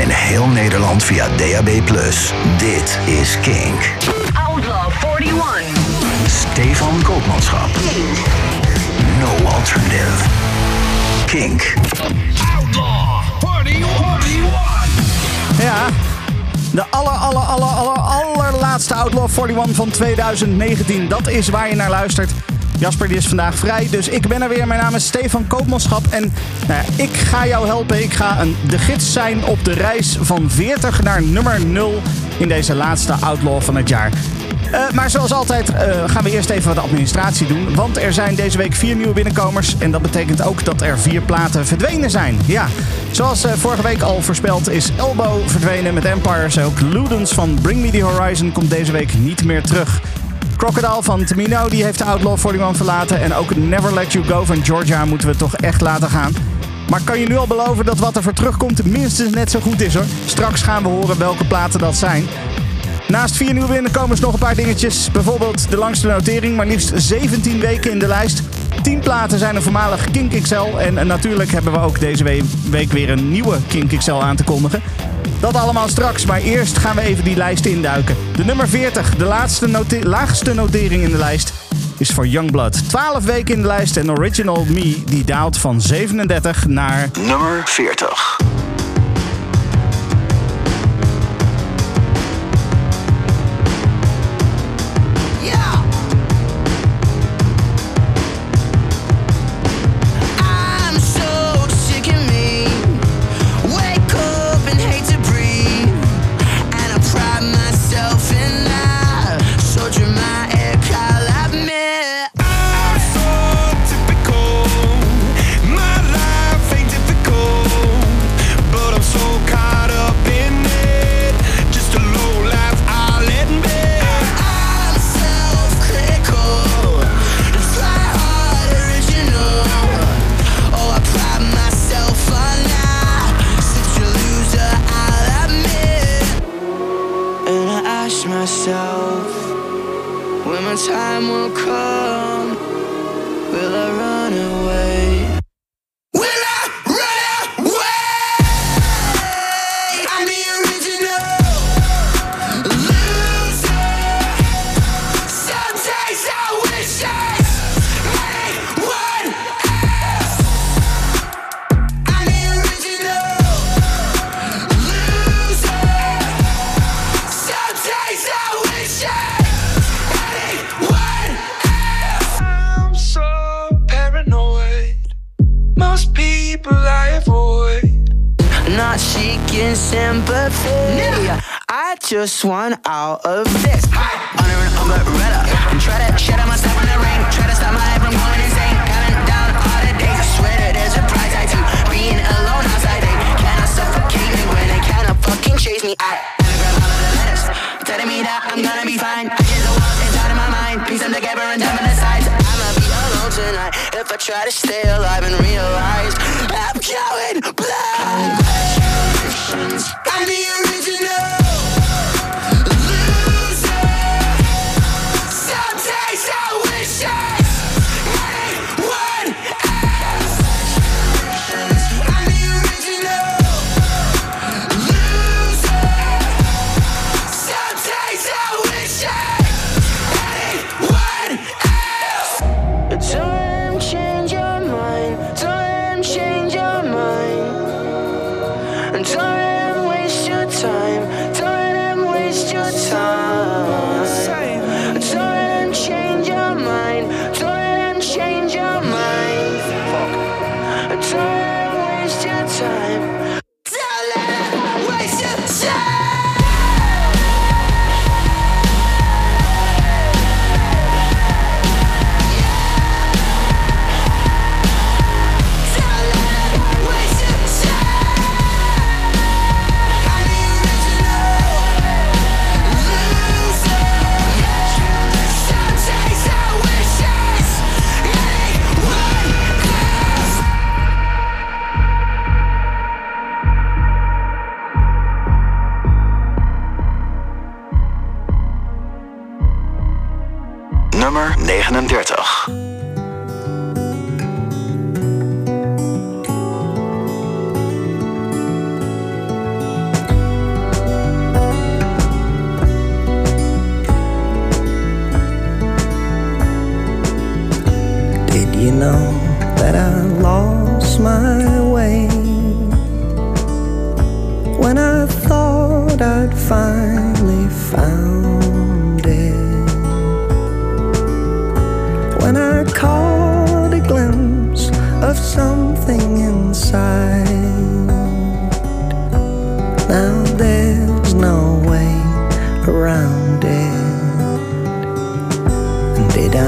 en in heel Nederland via DAB+. Dit is Kink. Outlaw 41. Stefan Koopmanschap. No alternative. Kink. Outlaw 41. Ja, de aller, aller, aller, aller, allerlaatste Outlaw 41 van 2019. Dat is waar je naar luistert. Jasper die is vandaag vrij, dus ik ben er weer. Mijn naam is Stefan Koopmanschap en nou ja, ik ga jou helpen. Ik ga een, de gids zijn op de reis van 40 naar nummer 0 in deze laatste Outlaw van het jaar. Uh, maar zoals altijd uh, gaan we eerst even wat administratie doen. Want er zijn deze week vier nieuwe binnenkomers. En dat betekent ook dat er vier platen verdwenen zijn. Ja, zoals uh, vorige week al voorspeld is Elbow verdwenen met Empires. Ook Ludens van Bring Me The Horizon komt deze week niet meer terug. Crocodile van Tamino die heeft de Outlaw 41 verlaten. En ook Never Let You Go van Georgia moeten we toch echt laten gaan. Maar kan je nu al beloven dat wat er voor terugkomt minstens net zo goed is hoor. Straks gaan we horen welke platen dat zijn. Naast vier nieuwe binnenkomers nog een paar dingetjes. Bijvoorbeeld de langste notering, maar liefst 17 weken in de lijst. 10 platen zijn een voormalig Kink XL. En natuurlijk hebben we ook deze week weer een nieuwe Kink XL aan te kondigen. Dat allemaal straks, maar eerst gaan we even die lijst induiken. De nummer 40, de laatste laagste notering in de lijst, is voor Youngblood. 12 weken in de lijst en Original Me die daalt van 37 naar... Nummer 40.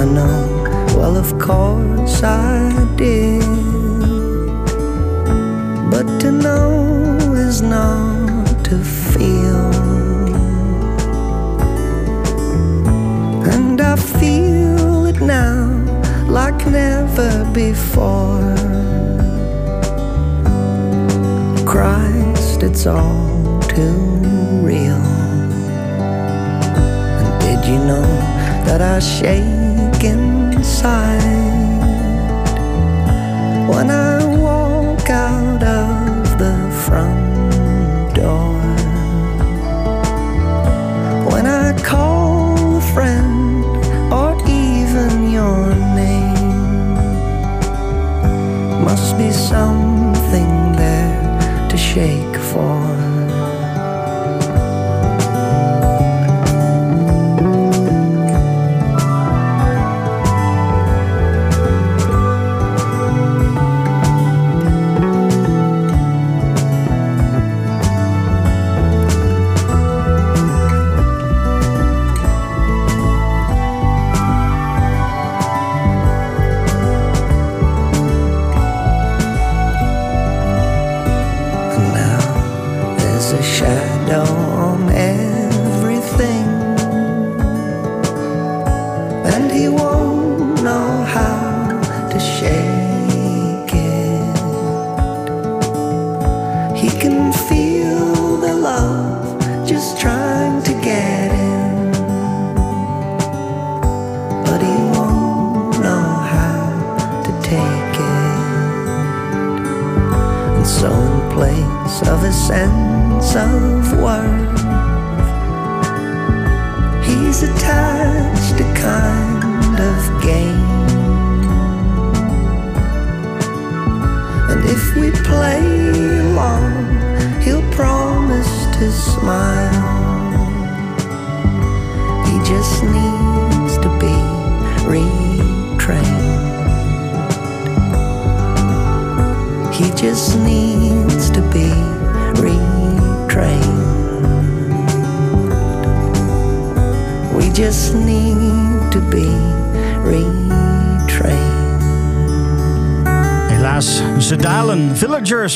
I know. Well, of course I did. But to know is not to feel. And I feel it now like never before. Christ, it's all too real. And did you know that I shake? wanna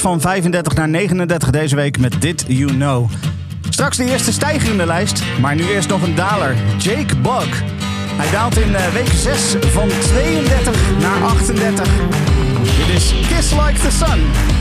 van 35 naar 39 deze week met dit You Know. Straks de eerste stijger in de lijst, maar nu eerst nog een daler. Jake Bug. Hij daalt in eh, week 6 van 32 naar 38. Dit is Kiss Like the Sun.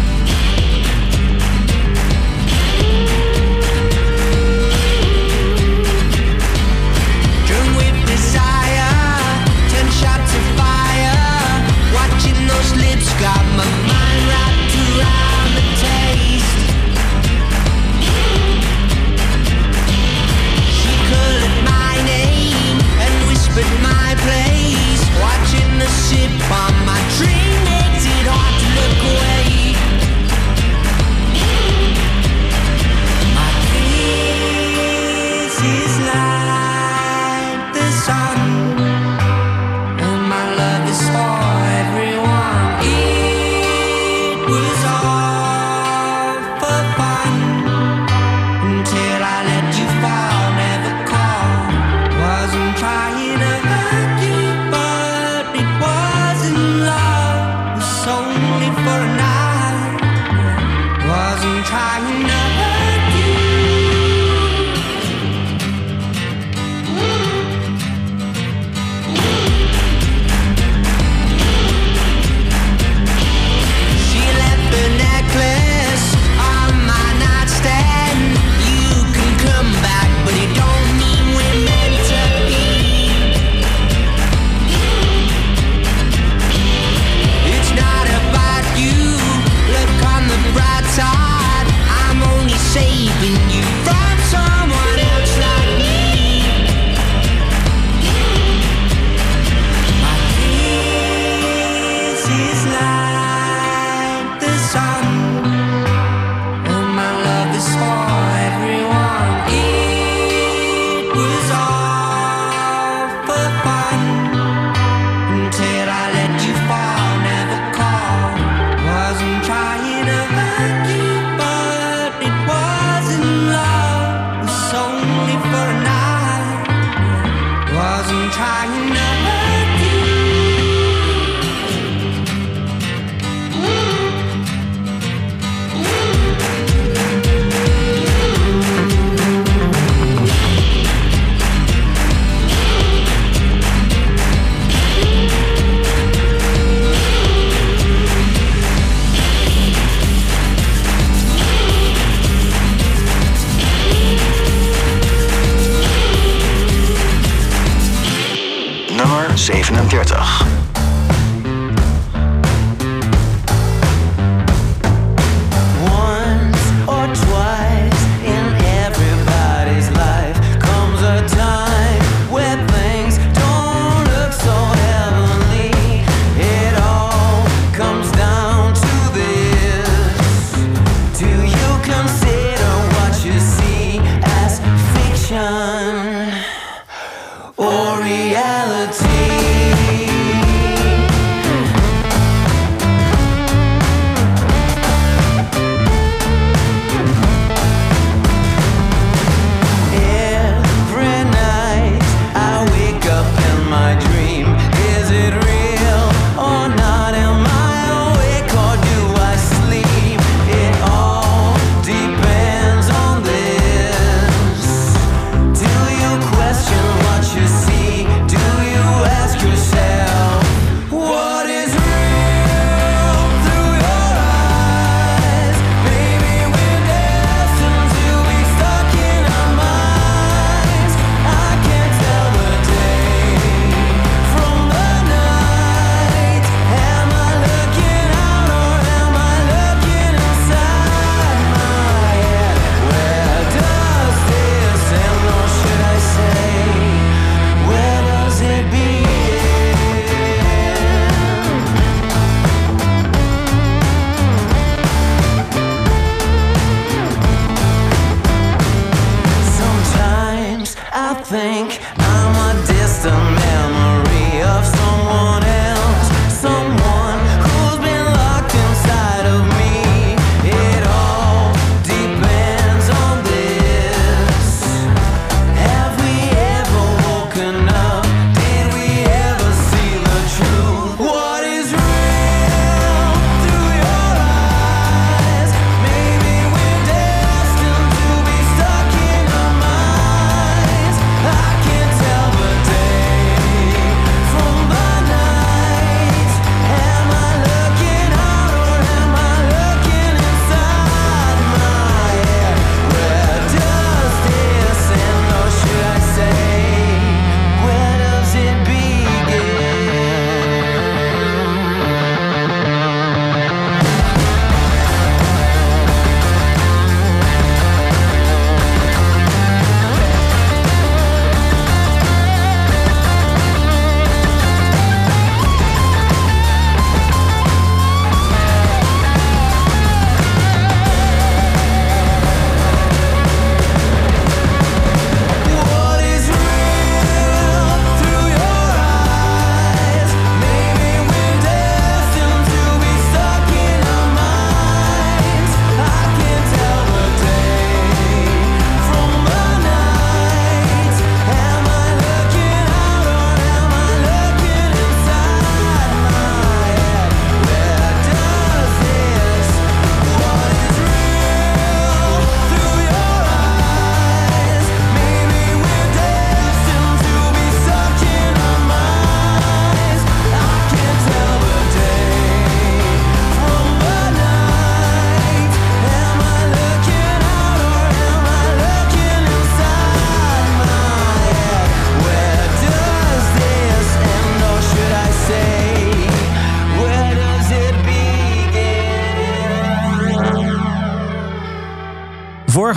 nummer 37.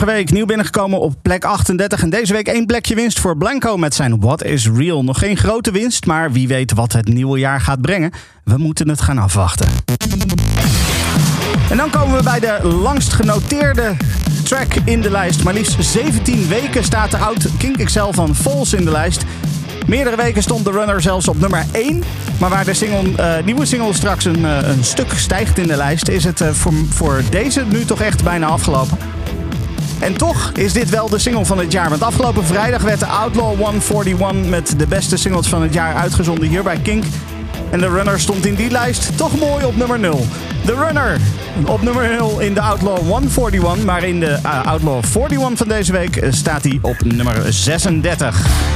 Week nieuw binnengekomen op plek 38. En deze week één plekje winst voor Blanco met zijn What is Real. Nog geen grote winst, maar wie weet wat het nieuwe jaar gaat brengen. We moeten het gaan afwachten. En dan komen we bij de langst genoteerde track in de lijst. Maar liefst 17 weken staat de oud Kink XL van Falls in de lijst. Meerdere weken stond de runner zelfs op nummer 1. Maar waar de single, eh, nieuwe single straks een, eh, een stuk stijgt in de lijst... is het eh, voor, voor deze nu toch echt bijna afgelopen. En toch is dit wel de single van het jaar. Want afgelopen vrijdag werd de Outlaw 141 met de beste singles van het jaar uitgezonden hier bij Kink. En de Runner stond in die lijst toch mooi op nummer 0. De Runner op nummer 0 in de Outlaw 141. Maar in de eh, Outlaw 41 van deze week eh, staat hij op nummer 36.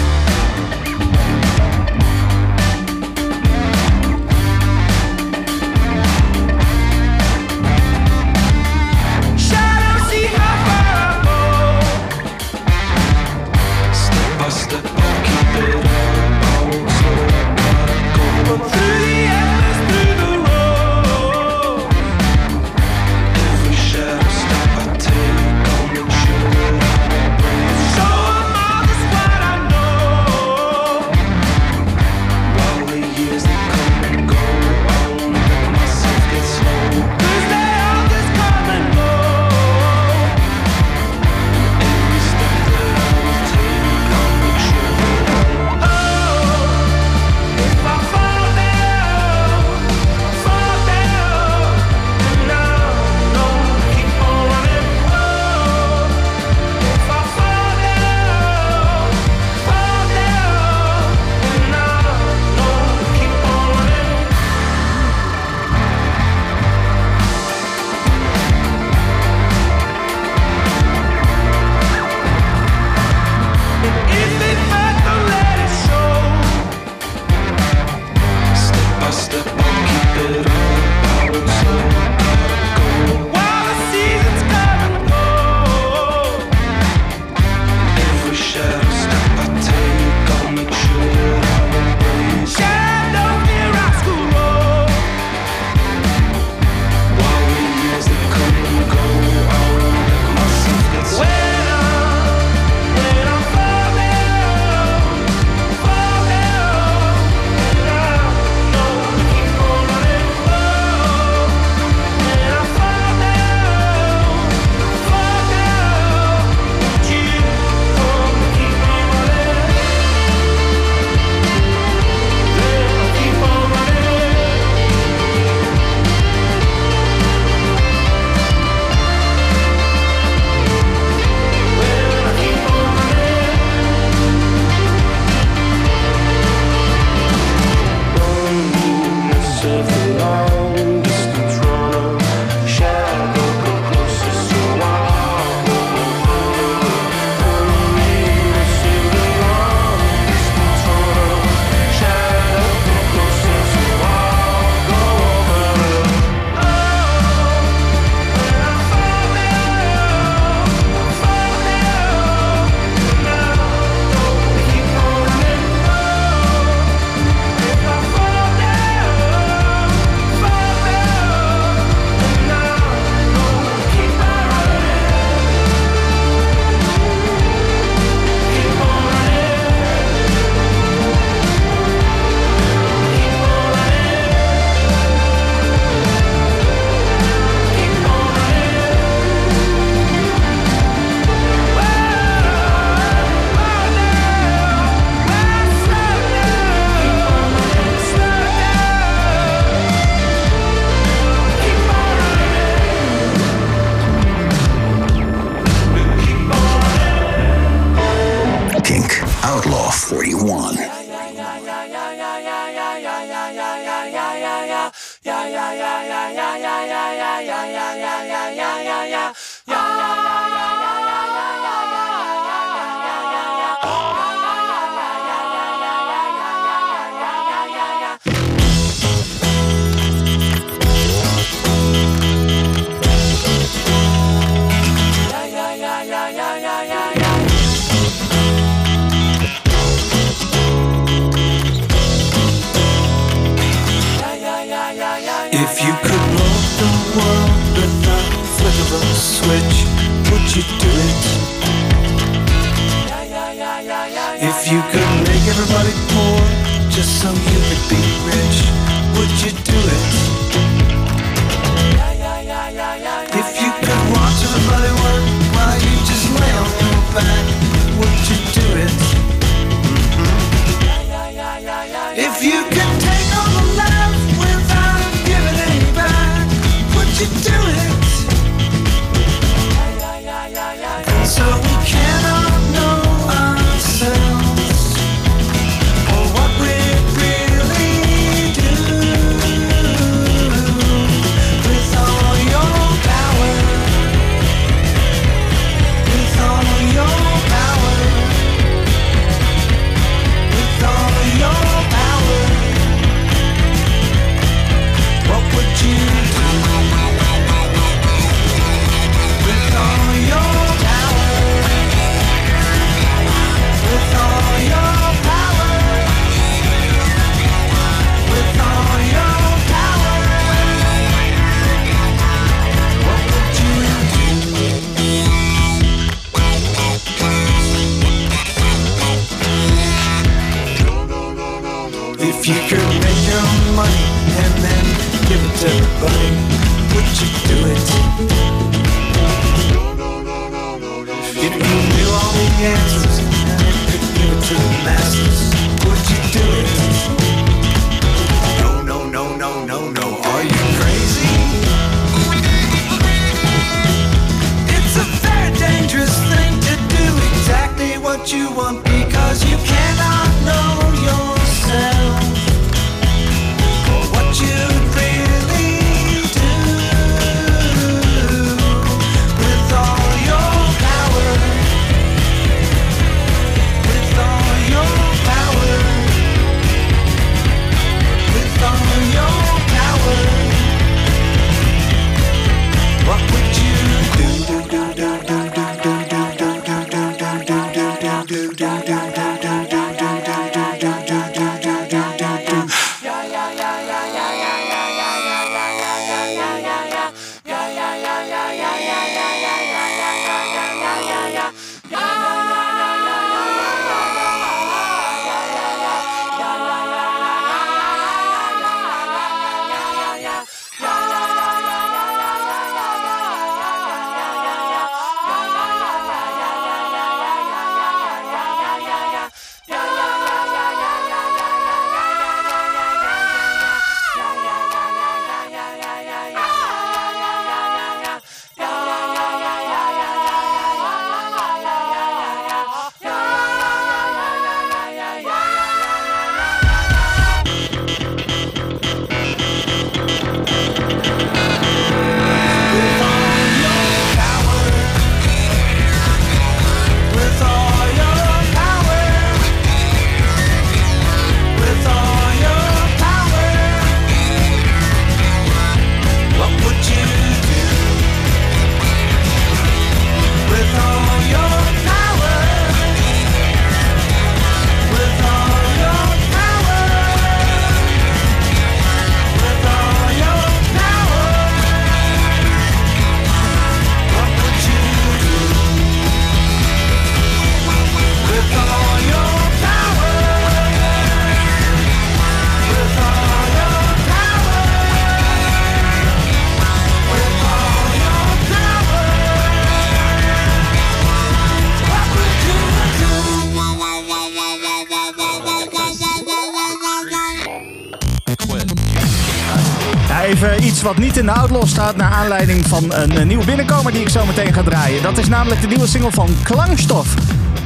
Wat niet in de Outlaw staat naar aanleiding van een, eh, nieuwe binnenkomer die ik zo meteen ga draaien. Dat is namelijk de nieuwe single van Klangstof.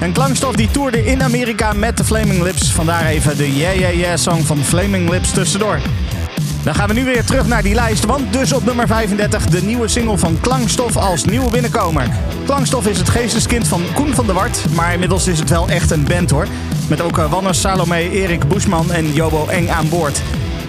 Een klankstof die toerde in Amerika met de Flaming Lips. Vandaar even de Yeah Yeah Yeah song van Flaming Lips tussendoor. Dan gaan we nu weer terug naar die lijst, want dus op nummer 35 de nieuwe single van Klankstof als nieuwe binnenkomer. Klankstof is het geesteskind van Koen van der Wart, maar inmiddels is het wel echt een band hoor. Met ook eh, Wannes, Salome, Erik Bushman en Jobo Eng aan boord.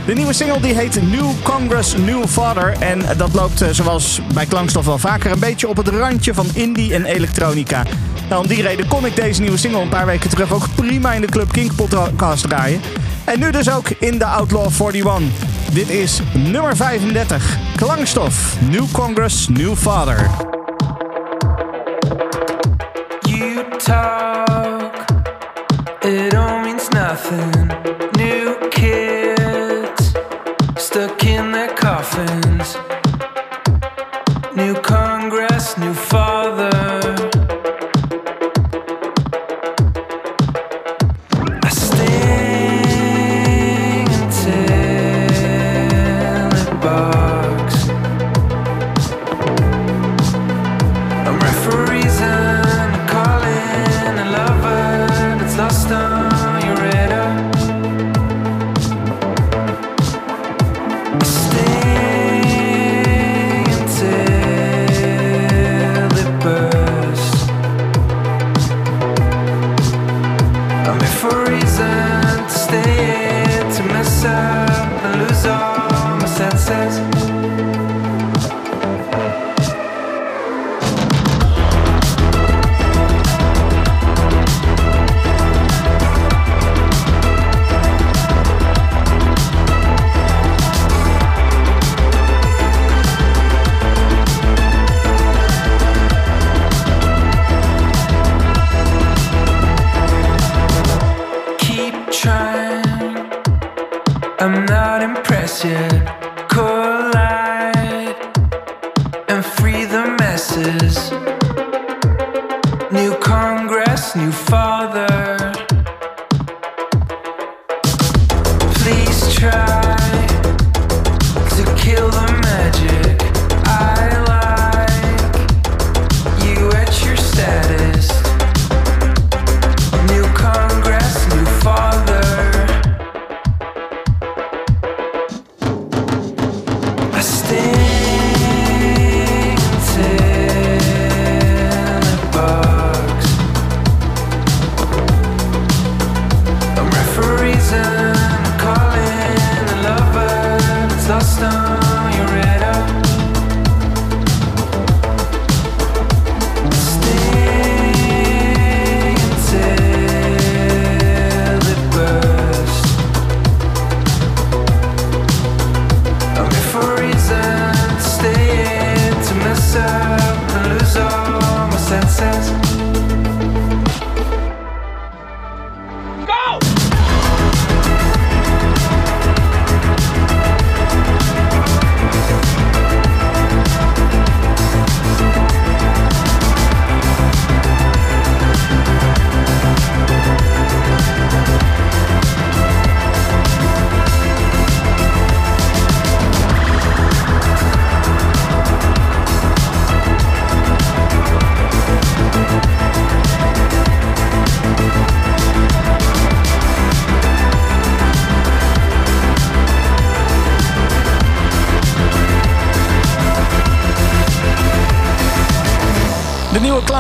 De nieuwe single die heet New Congress, New Father. En dat loopt eh, zoals bij Klankstof wel vaker een beetje op het randje van indie en elektronica. Nou, om die reden kon ik deze nieuwe single een paar weken terug ook prima in de Club Kink podcast draaien. En nu dus ook in de Outlaw 41. Dit is nummer 35. Klankstof, New Congress, New Father. You talk, it all means nothing.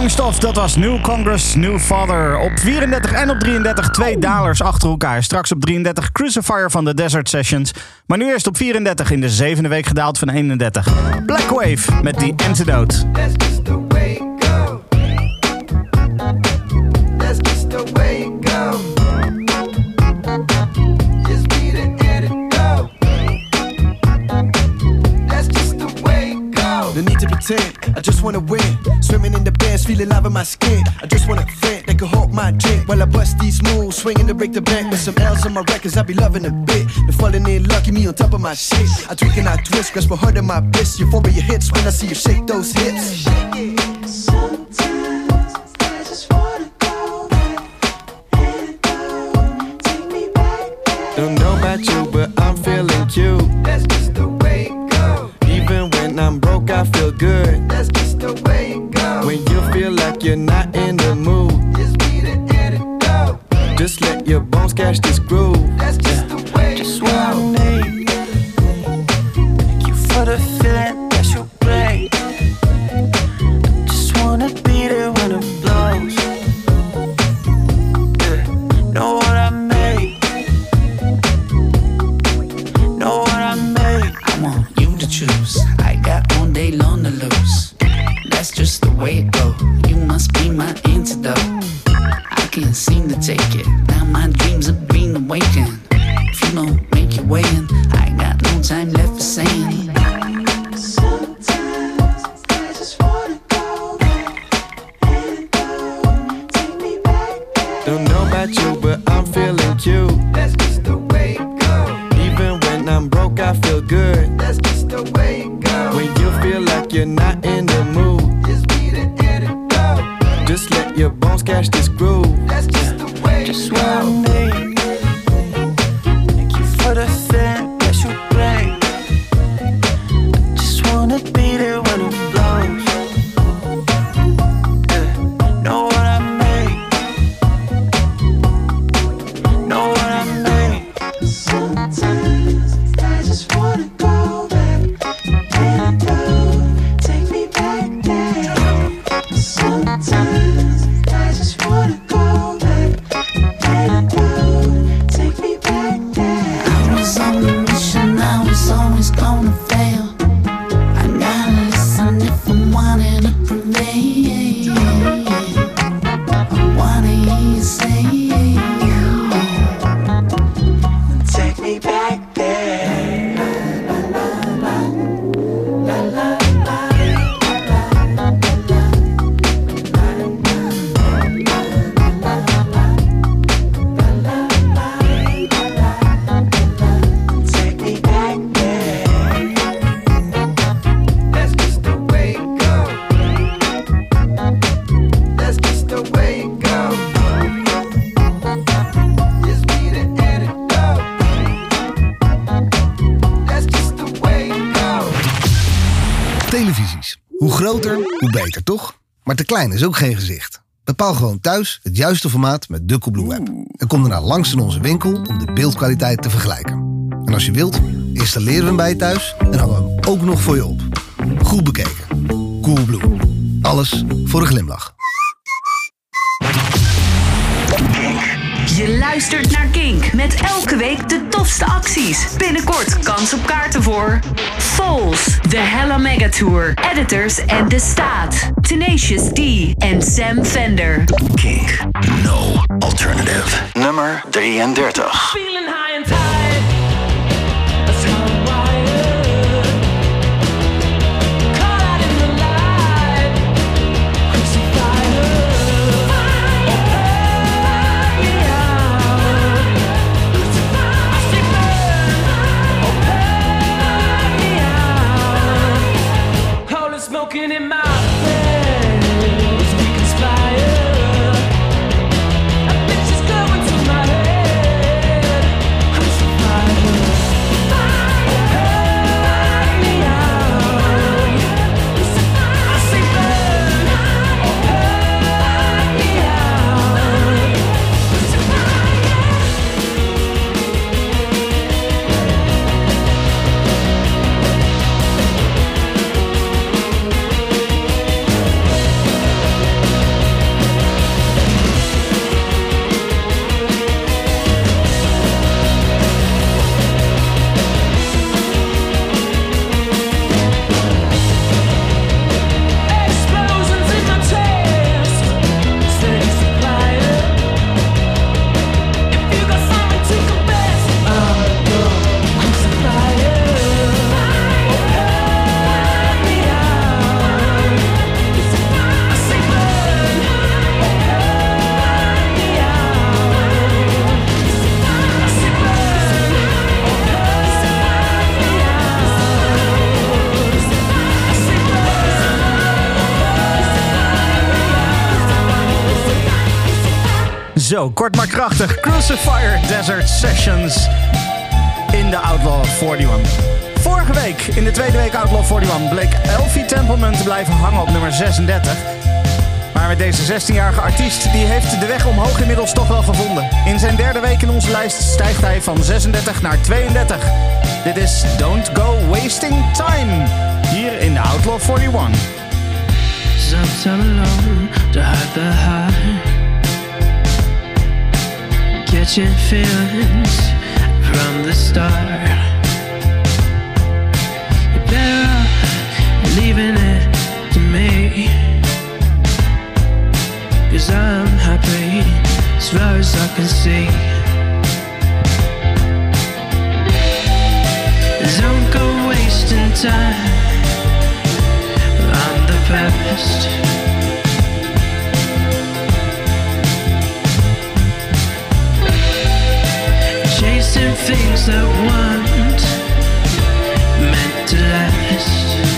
Klankstof, dat was New Congress, New Father. Op 34 en op 33 twee dalers achter elkaar. Straks op 33 Crucifier van de Desert Sessions. Maar nu eerst op 34 in de zevende week gedaald van 31. Black Wave met die Antidote. No pretend, I just wanna win. Swimming in the bands, feeling love in my skin. I just wanna friend that can hold my drink while I bust these moves, swinging to break the bank with some L's on my records. I be loving a bit. The falling in lucky me on top of my shit. I tweak and I twist, grasp a heart in my bliss. Euphoria hits when I see you shake those hips. Sometimes I just wanna go back and go. Take me back. Don't know about you, but I'm feeling cute. That's just I feel good. That's just the way it goes. When you feel like you're not in the mood, just be the antidote. Just let your bones catch this groove. That's klein is ook geen gezicht. Bepaal gewoon thuis het juiste formaat met de Blue app. En kom daarna langs in onze winkel om de beeldkwaliteit te vergelijken. En als je wilt, installeren we hem bij je thuis en hangen we hem ook nog voor je op. Goed bekeken. cool blue, Alles voor een glimlach. Je luistert naar Kink met elke week de tofste acties. Binnenkort kans op kaarten voor Falls, de Hella Mega Tour, Editors en De Staat. Tenacious D and Sam Fender. Kink, no alternative. Nummer 33. Zo, kort maar krachtig. Crucifier Desert Sessions in de Outlaw 41. Vorige week, in de tweede week Outlaw 41, bleek Elfie Templeman te blijven hangen op nummer 36. Maar met deze 16-jarige artiest, die heeft de weg omhoog inmiddels toch wel gevonden. In zijn derde week in onze lijst stijgt hij van 36 naar 32. Dit is Don't Go Wasting Time, hier in de Outlaw 41. Catching feelings from the start. You're better off leaving it to me. Cause I'm happy as far as I can see. Don't go wasting time on the past. Things that weren't meant to last.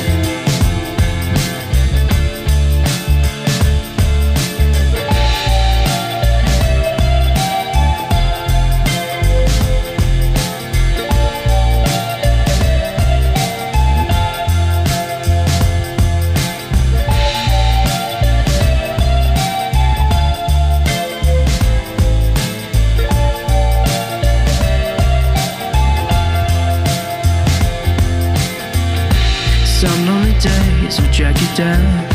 Down.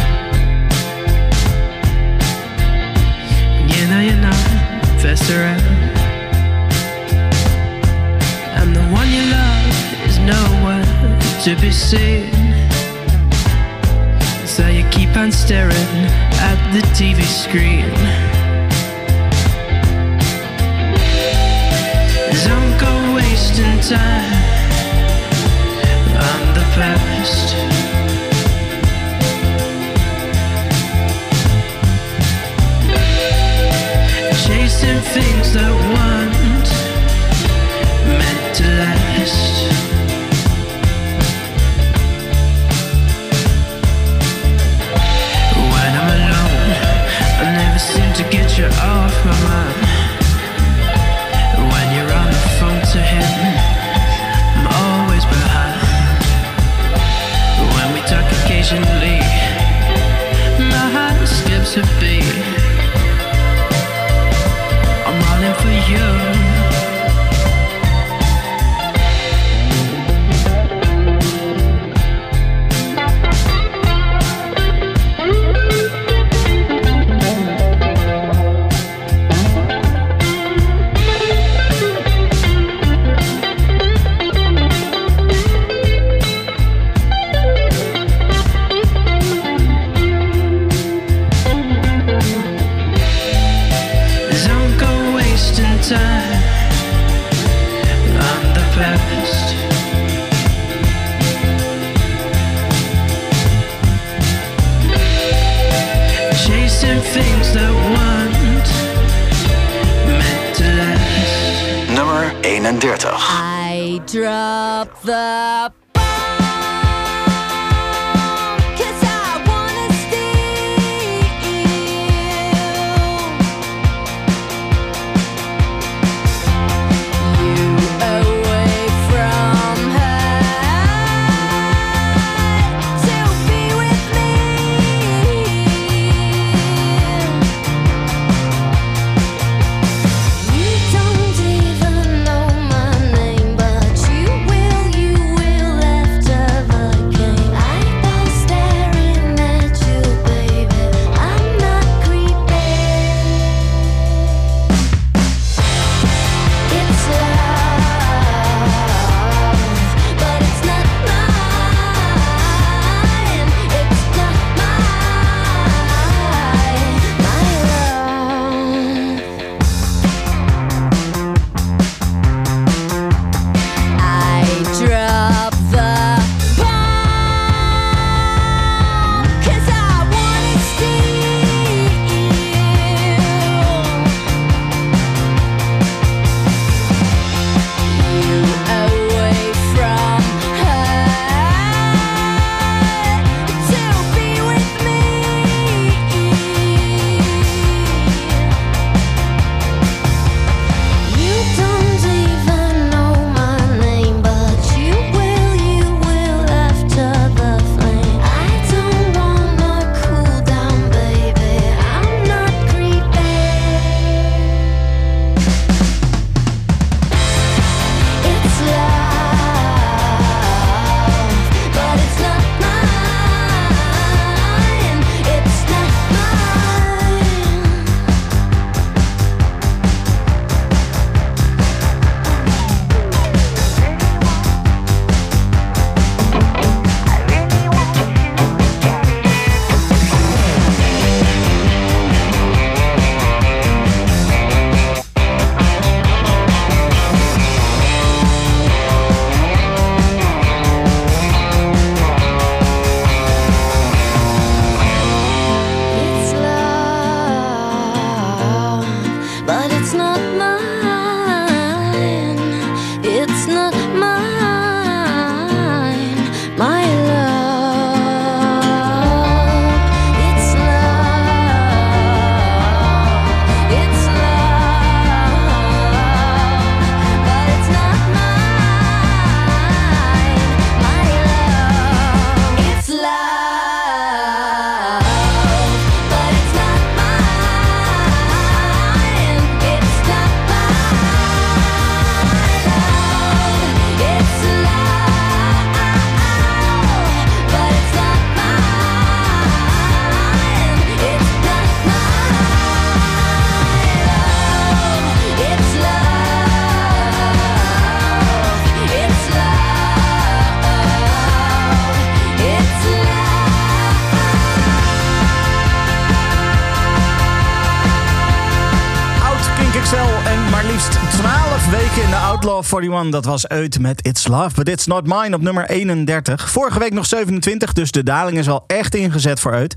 41. Dat was uit met It's Love, but It's Not Mine op nummer 31. Vorige week nog 27, dus de daling is al echt ingezet voor uit.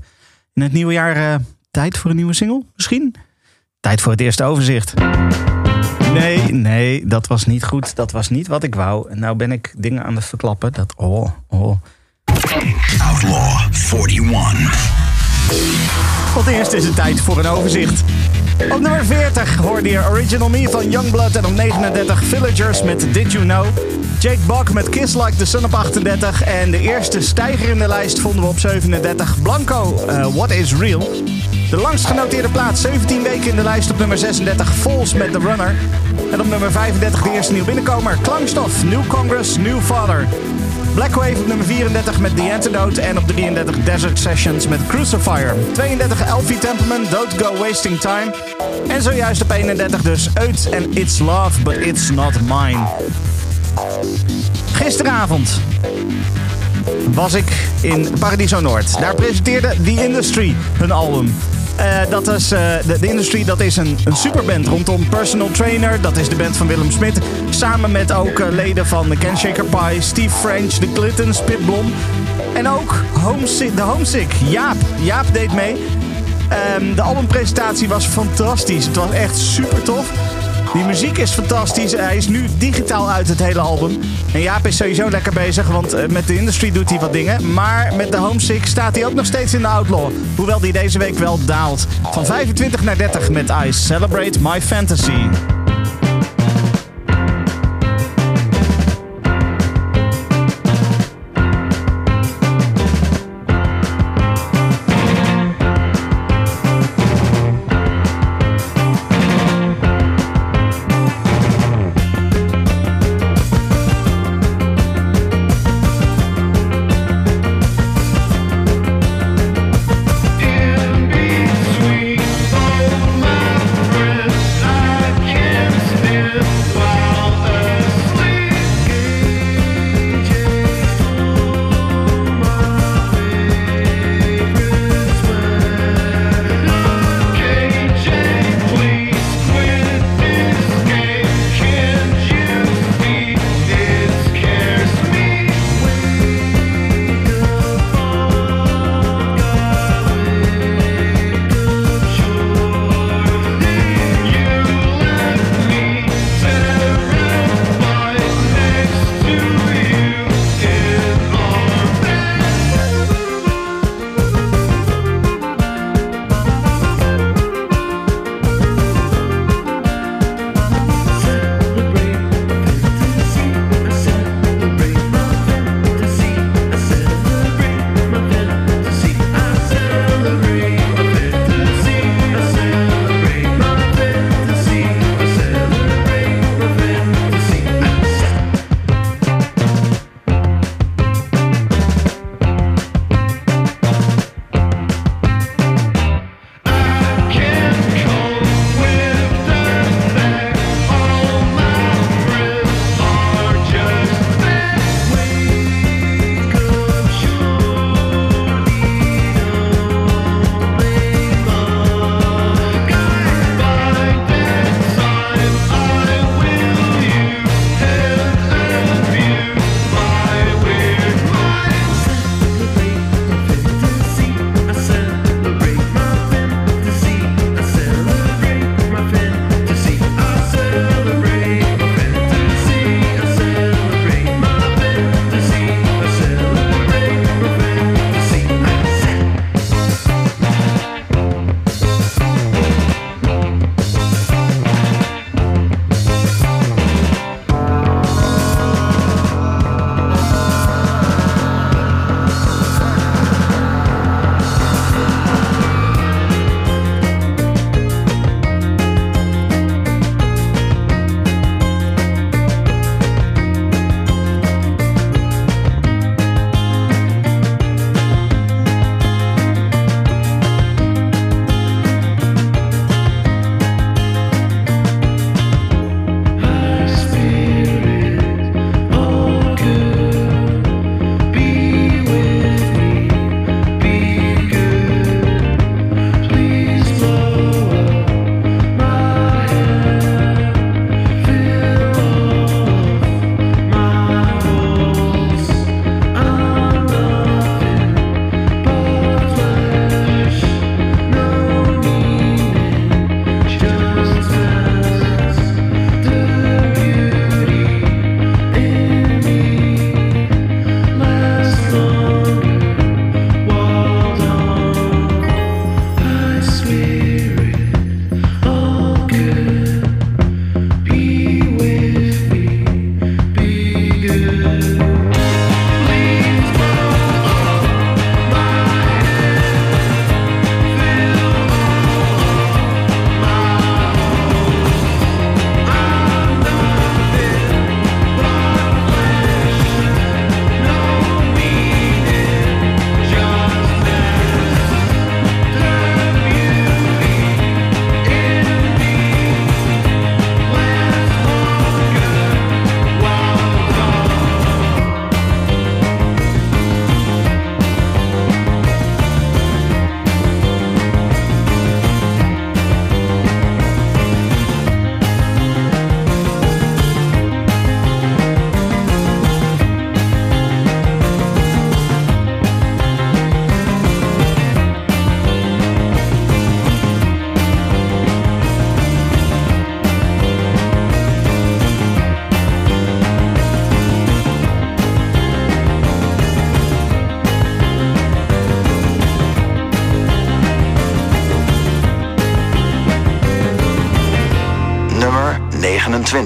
In het nieuwe jaar eh, tijd voor een nieuwe single, misschien? Tijd voor het eerste overzicht. Nee, nee, dat was niet goed. Dat was niet wat ik wou. En nou ben ik dingen aan het verklappen. Dat, oh, oh. Outlaw 41. Tot eerst is het tijd voor een overzicht. Op nummer 40 hoorde je Original Me van Youngblood en op 39 Villagers met Did You Know. Jake Buck met Kiss Like the Sun op 38 en de eerste stijger in de lijst vonden we op 37 Blanco, eh, What Is Real. De langst genoteerde plaats, 17 weken in de lijst op nummer 36 Falls met The Runner. En op nummer 35 de eerste nieuw binnenkomer Klankstof, New Congress, New Father. Blackwave op nummer 34 met The Antidote. En op 33 Desert Sessions met Crucifier. 32 Elfie Templeman, Don't Go Wasting Time. En zojuist op 31 dus Uit en It's Love, But It's Not Mine. Gisteravond was ik in Paradiso Noord. Daar presenteerde The Industry hun album. Eh, dat is, eh, de, Industry dat is een, een superband rondom Personal Trainer. Dat is de band van Willem Smit. Samen met ook eh, leden van de Ken Shaker Pie, Steve French, The Clintons, Pip Blom. En ook Homesick, de Homesick, Jaap. Jaap deed mee. Ehm, de albumpresentatie was fantastisch. Het was echt super tof. Die muziek is fantastisch. Hij is nu digitaal uit het hele album. En Jaap is sowieso lekker bezig, want eh, met de industry doet hij wat dingen. Maar met de Homesick staat hij ook nog steeds in de Outlaw. Hoewel die deze week wel daalt. Van 25 naar 30 met I Celebrate My Fantasy.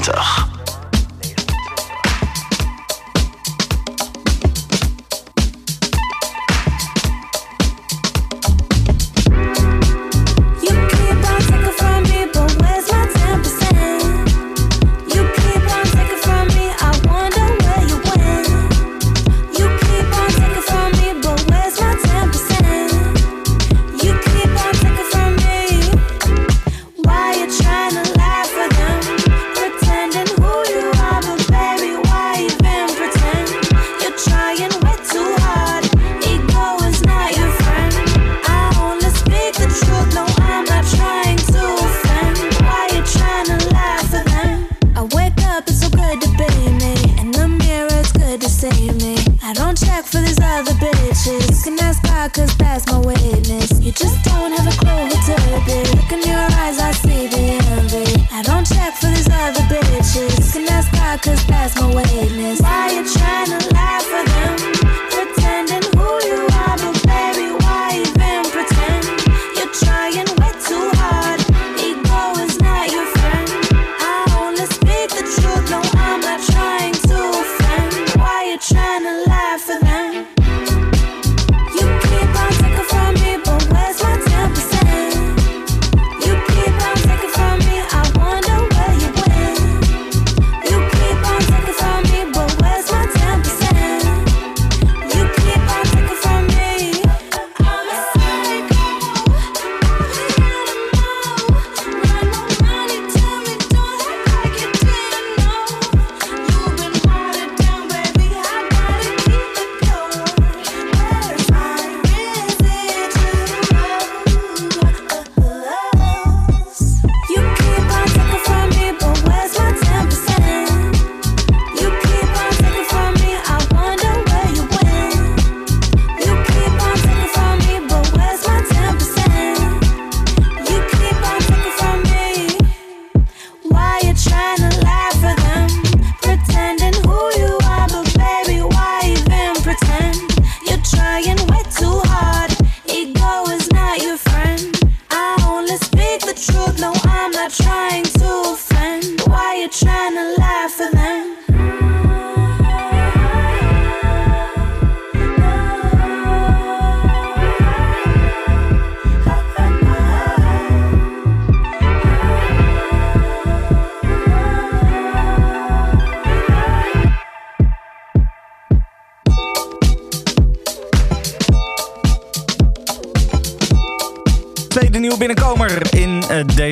29.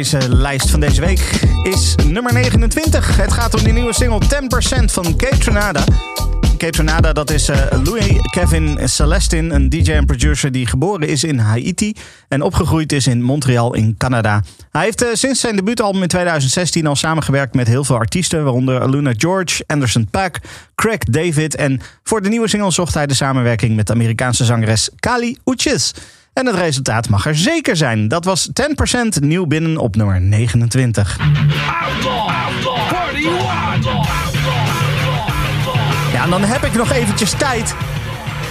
Deze lijst van deze week is nummer 29. Het gaat om die nieuwe single 10% van Kate Tronada. Kate Tronada, dat is eh, Louis Kevin Celestin, een DJ en producer die geboren is in Haiti en opgegroeid is in Montreal in Canada. Hij heeft eh, sinds zijn debuutalbum in 2016 al samengewerkt met heel veel artiesten, waaronder Luna George, Anderson Paak, Craig David. En voor de nieuwe single zocht hij de samenwerking met de Amerikaanse zangeres Kali Uchis. En het resultaat mag er zeker zijn. Dat was 10% nieuw binnen op nummer 29. Ja, en dan heb ik nog eventjes tijd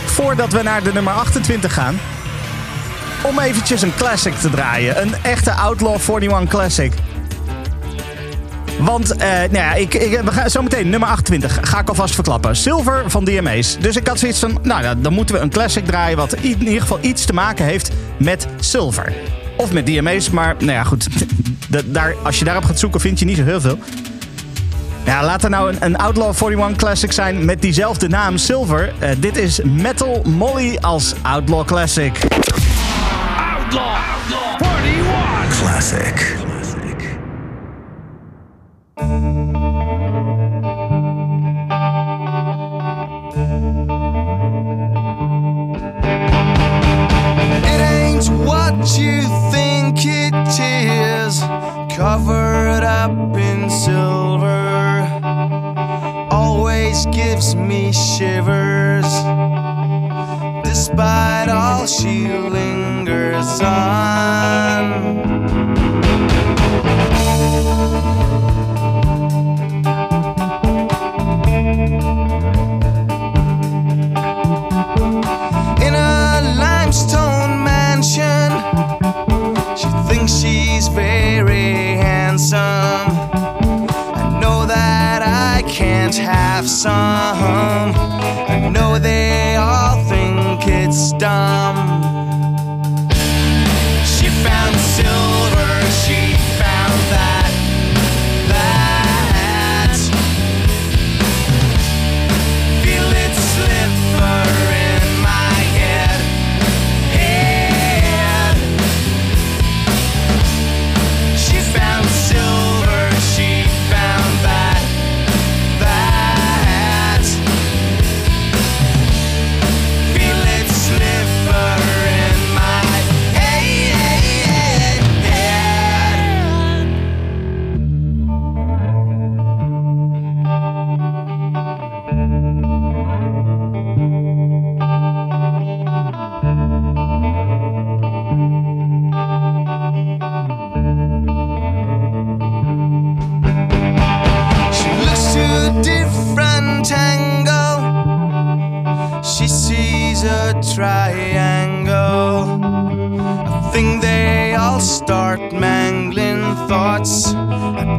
voordat we naar de nummer 28 gaan. Om eventjes een classic te draaien. Een echte Outlaw 41 classic. Want, eh, nou ja, ik, ik, we gaan zo meteen nummer 28 ga ik alvast verklappen. Silver van DMA's. Dus ik had zoiets van, nou ja, dan moeten we een classic draaien wat in ieder geval iets te maken heeft met Silver. Of met DMA's, maar nou ja, goed. Da- daar, als je daarop gaat zoeken, vind je niet zo heel veel. Ja, laat er nou een, een Outlaw 41 Classic zijn met diezelfde naam, Silver. Eh, dit is Metal Molly als Outlaw Classic. Outlaw 41 Classic. Covered up in silver. Always gives me shivers, despite all she lingers on. very handsome. I know that I can't have some.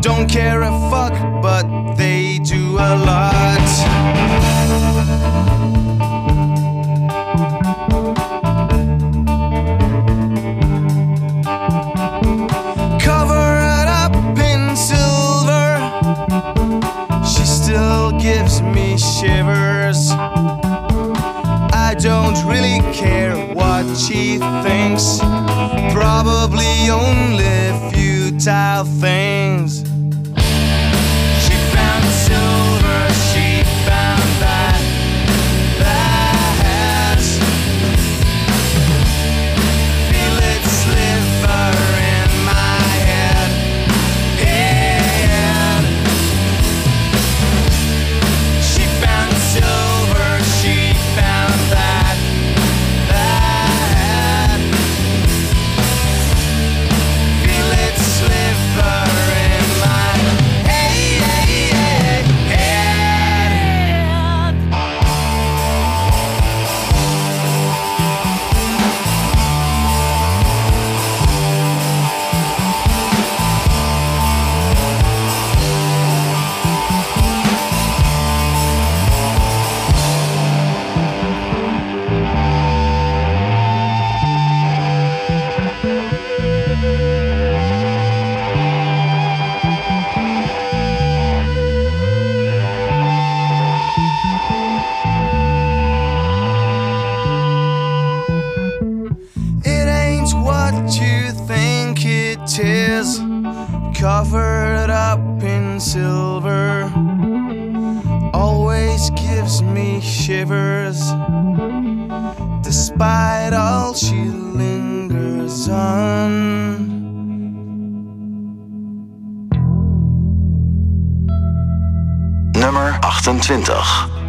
don't care a fuck, but they do a lot. she still gives me shivers. I don't really care what she thinks. Probably only futile things. 2020.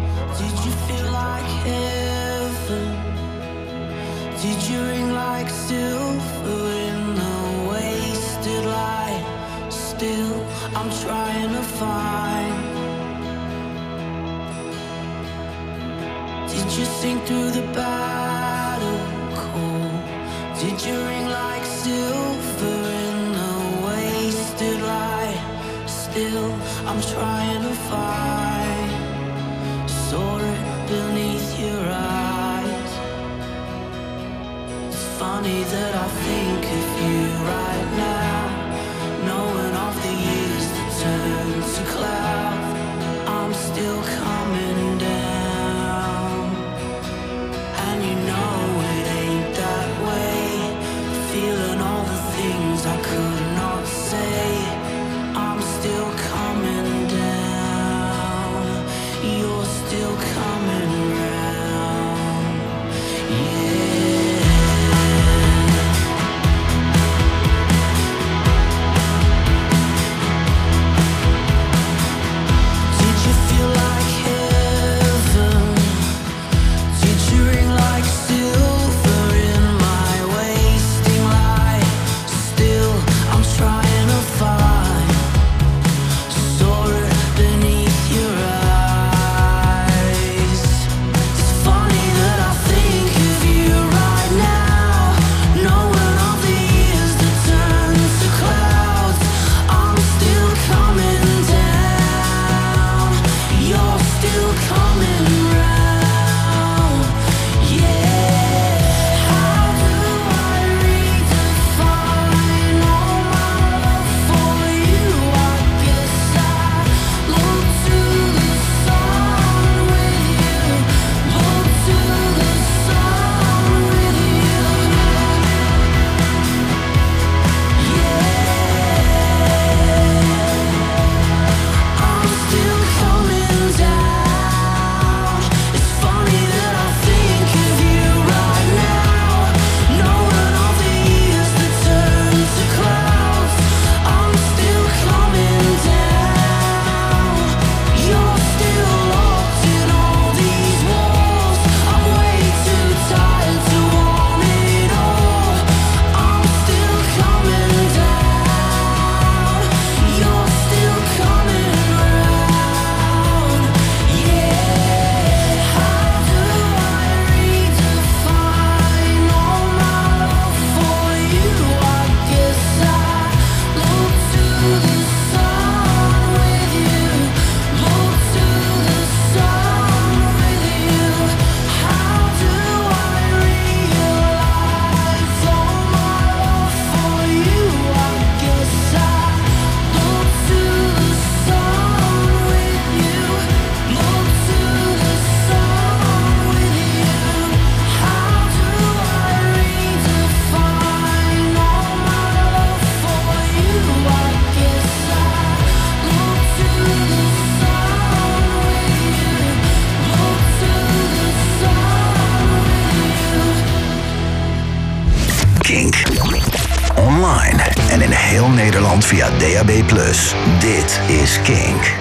Dit is Kink.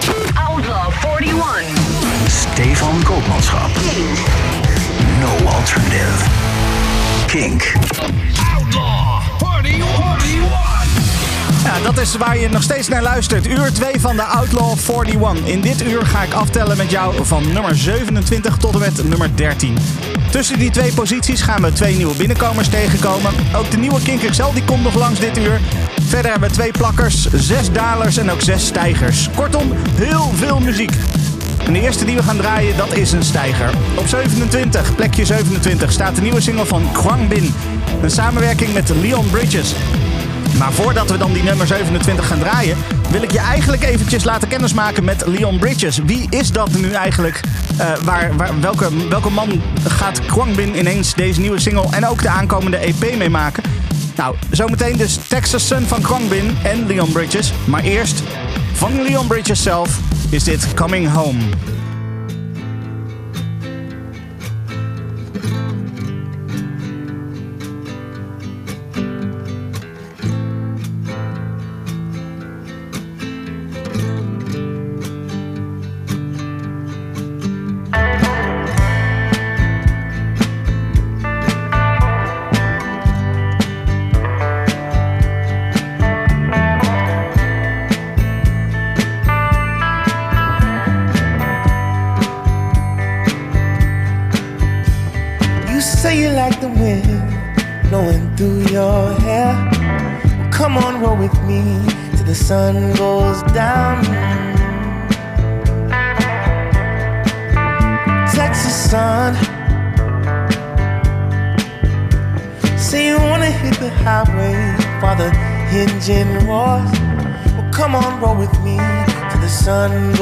Outlaw 41. Stefan Koopmanschap. No alternative. Kink. Ja, dat is waar je nog steeds naar luistert. Uur 2 van de Outlaw 41. In dit uur ga ik aftellen met jou van nummer 27 tot en met nummer 13. Tussen die twee posities gaan we twee nieuwe binnenkomers tegenkomen. Ook de nieuwe Kink XL die komt nog langs dit uur. Verder hebben we twee plakkers, zes dalers en ook zes stijgers. Kortom, heel veel muziek. En de eerste die we gaan draaien, dat is een stijger. Op 27, plekje 27, staat de nieuwe single van Kwang Bin. Een samenwerking met Leon Bridges. Maar voordat we dan die nummer 27 gaan draaien, wil ik je eigenlijk eventjes laten kennismaken met Leon Bridges. Wie is dat nu eigenlijk? Eh, waar, welke, welke man gaat Kwangbin ineens deze nieuwe single en ook de aankomende EP mee maken? Nou, zometeen dus Texas Sun van Kwangbin en Leon Bridges. Maar eerst, van Leon Bridges zelf, is dit Coming Home. Till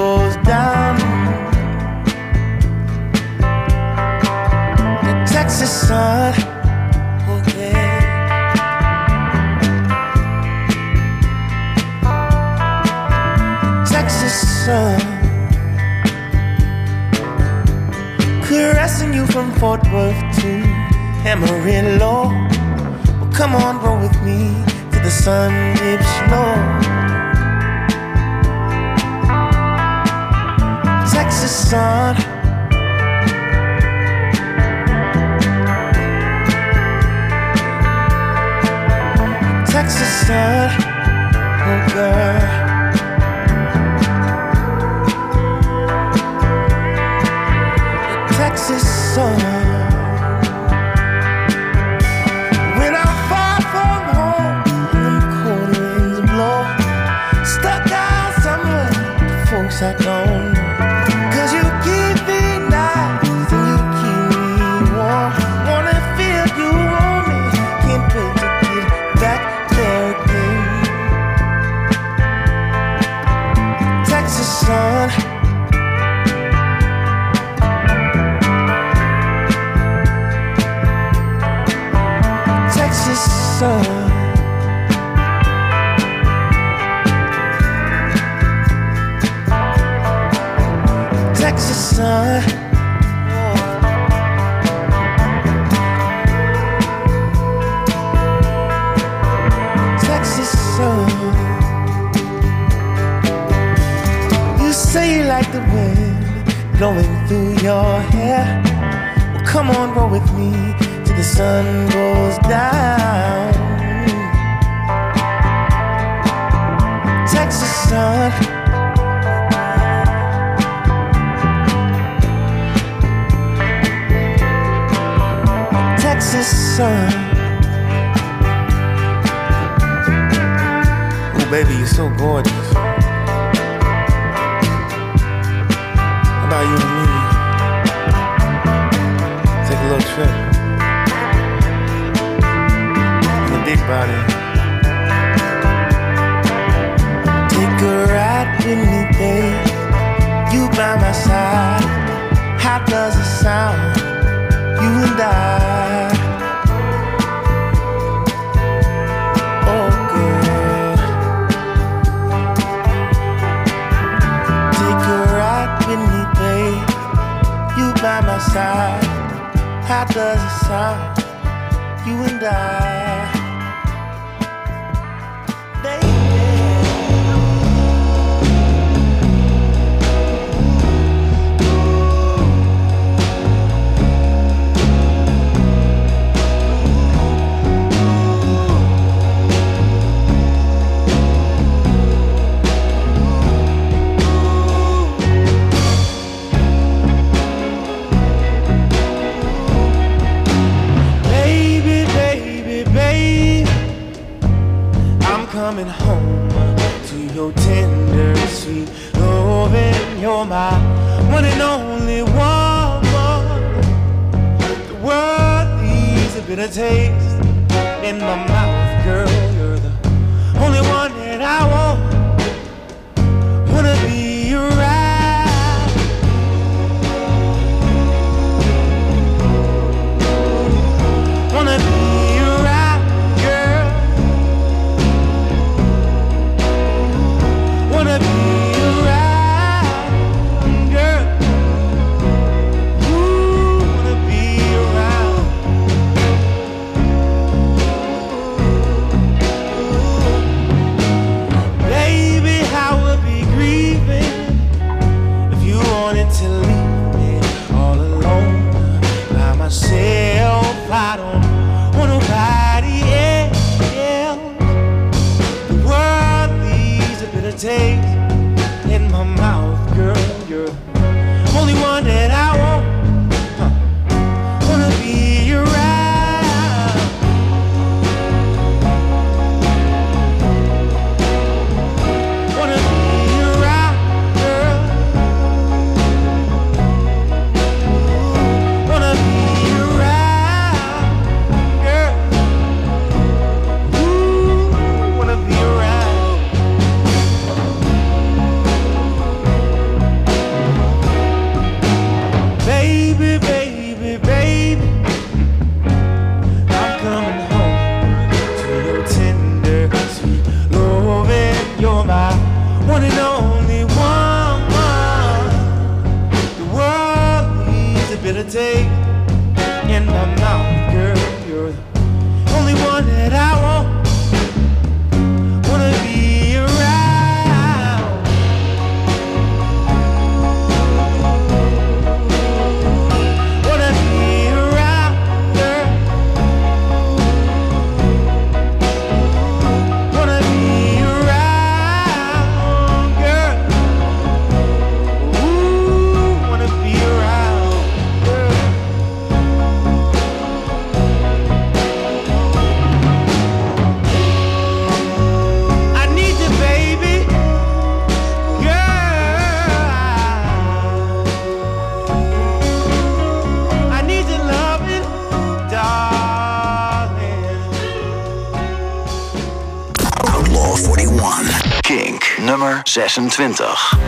26.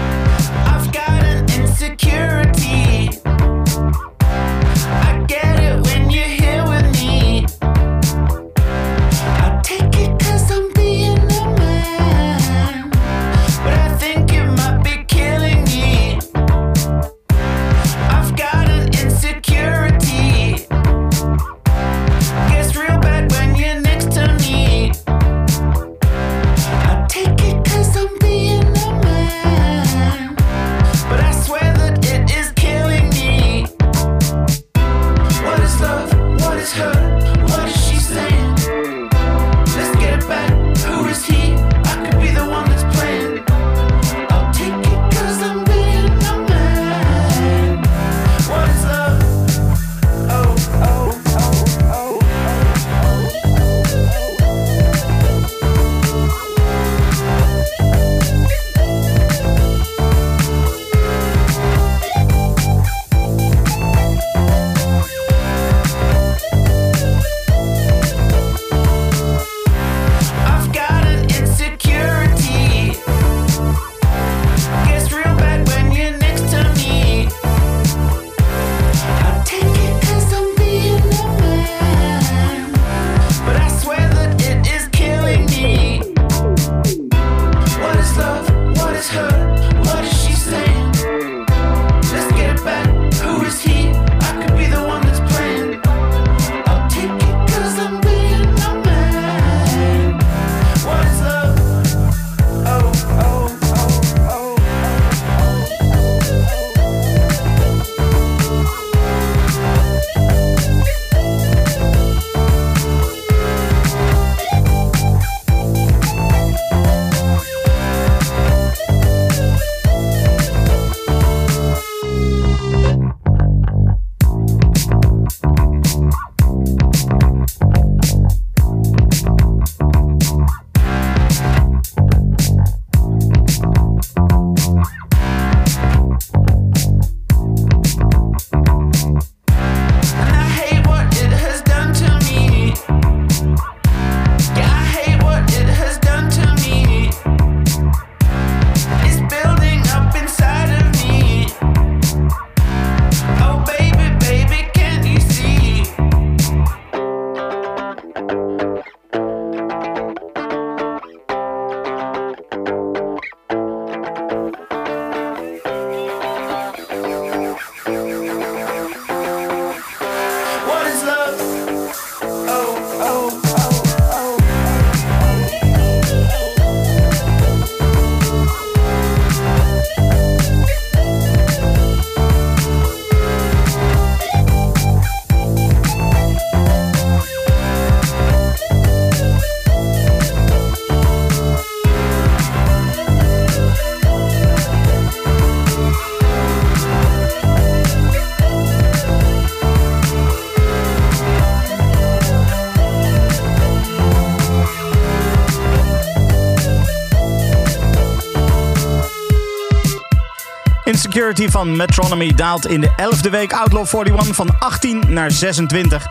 Security van Metronomy daalt in de 11e week Outlaw 41 van 18 naar 26.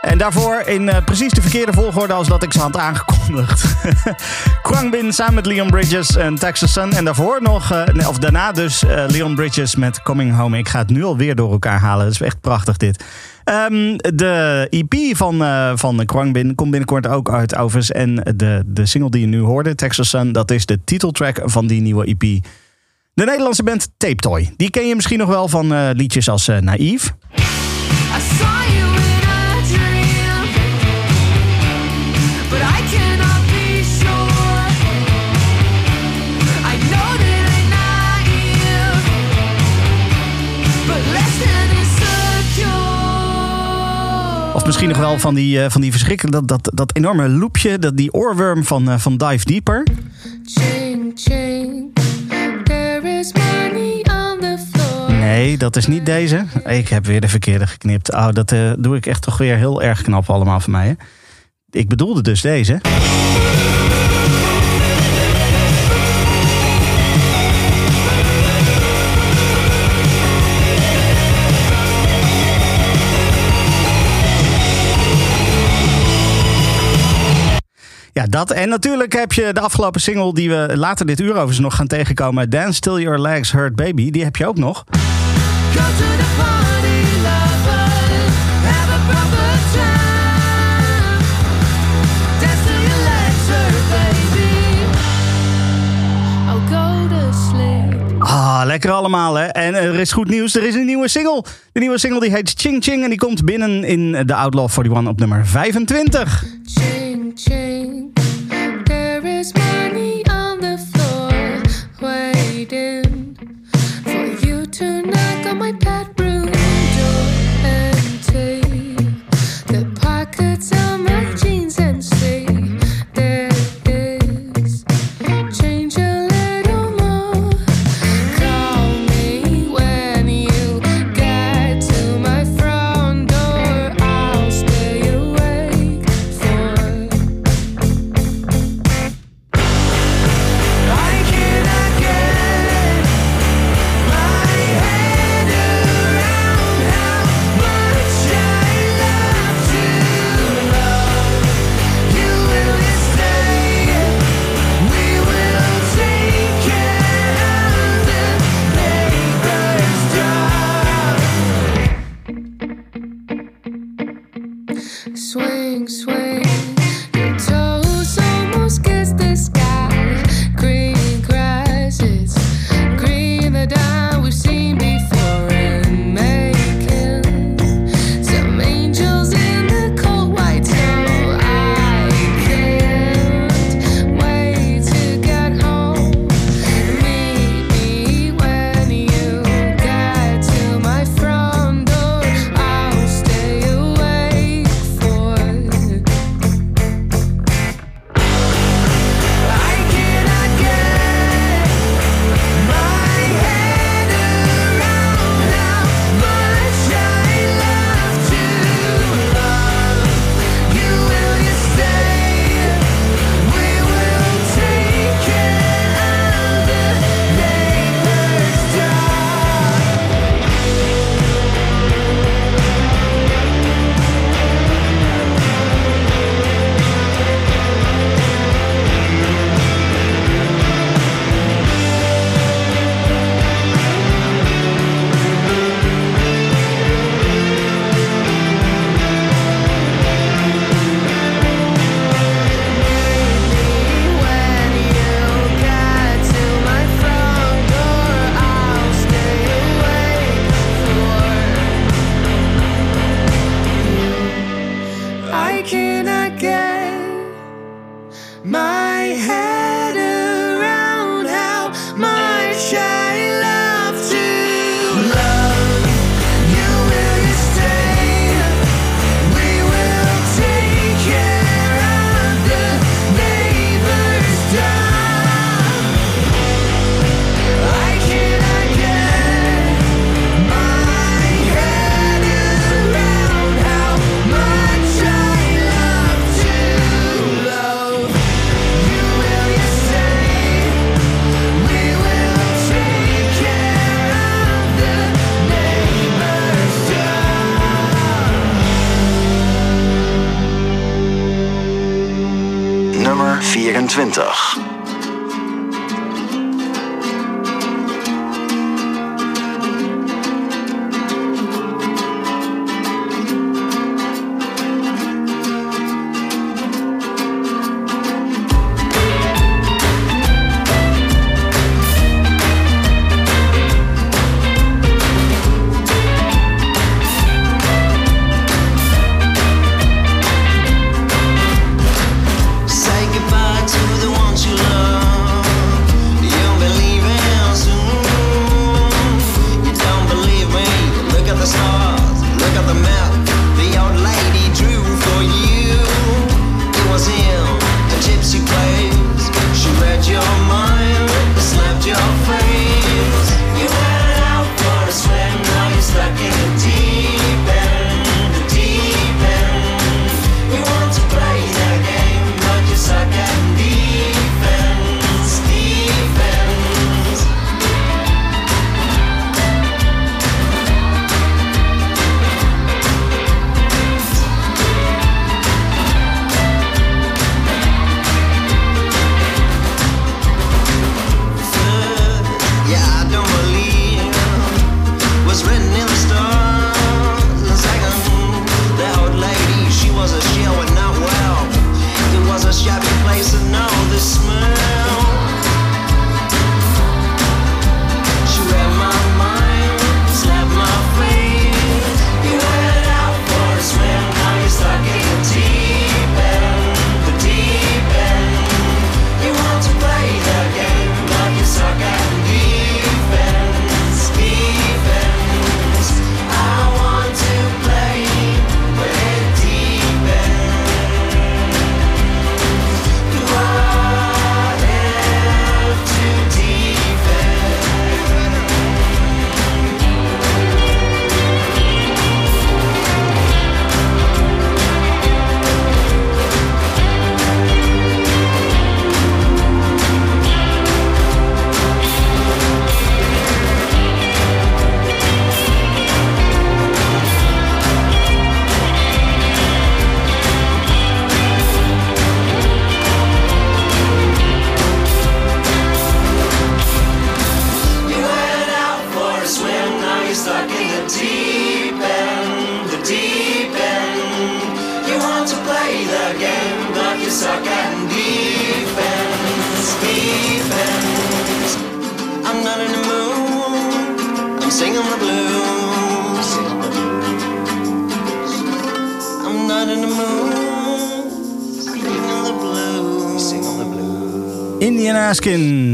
En daarvoor in eh, precies de verkeerde volgorde als dat ik ze had aangekondigd. Krangbin samen met Leon Bridges en Texas Sun. En daarvoor nog, eh, of daarna dus eh, Leon Bridges met Coming Home. Ik ga het nu alweer door elkaar halen. Het is echt prachtig dit. Ehm, de EP van, eh van komt binnenkort ook uit overigens. En de, de single die je nu hoorde, Texas Sun, dat is de titeltrack van die nieuwe EP. De Nederlandse band Tape Toy. Die ken je misschien nog wel van eh, liedjes als eh, Naïef. Of misschien nog wel van die, eh, van die verschrikkelijke, dat, dat, dat enorme loopje, dat, die oorworm van, eh, van Dive Deeper. Ching, ching, Nee, dat is niet deze. Ik heb weer de verkeerde geknipt. Oh, dat eh, doe ik echt toch weer heel erg knap allemaal van mij. Hè? Ik bedoelde dus deze. Ja, dat. En natuurlijk heb je de afgelopen single die we later dit uur overigens nog gaan tegenkomen. Dance Till Your Legs Hurt Baby. Die heb je ook nog. Lekker allemaal hè. En er is goed nieuws, er is een nieuwe single. De nieuwe single die heet Ching Ching en die komt binnen in de Outlaw 41 op nummer 25. Ching, ching,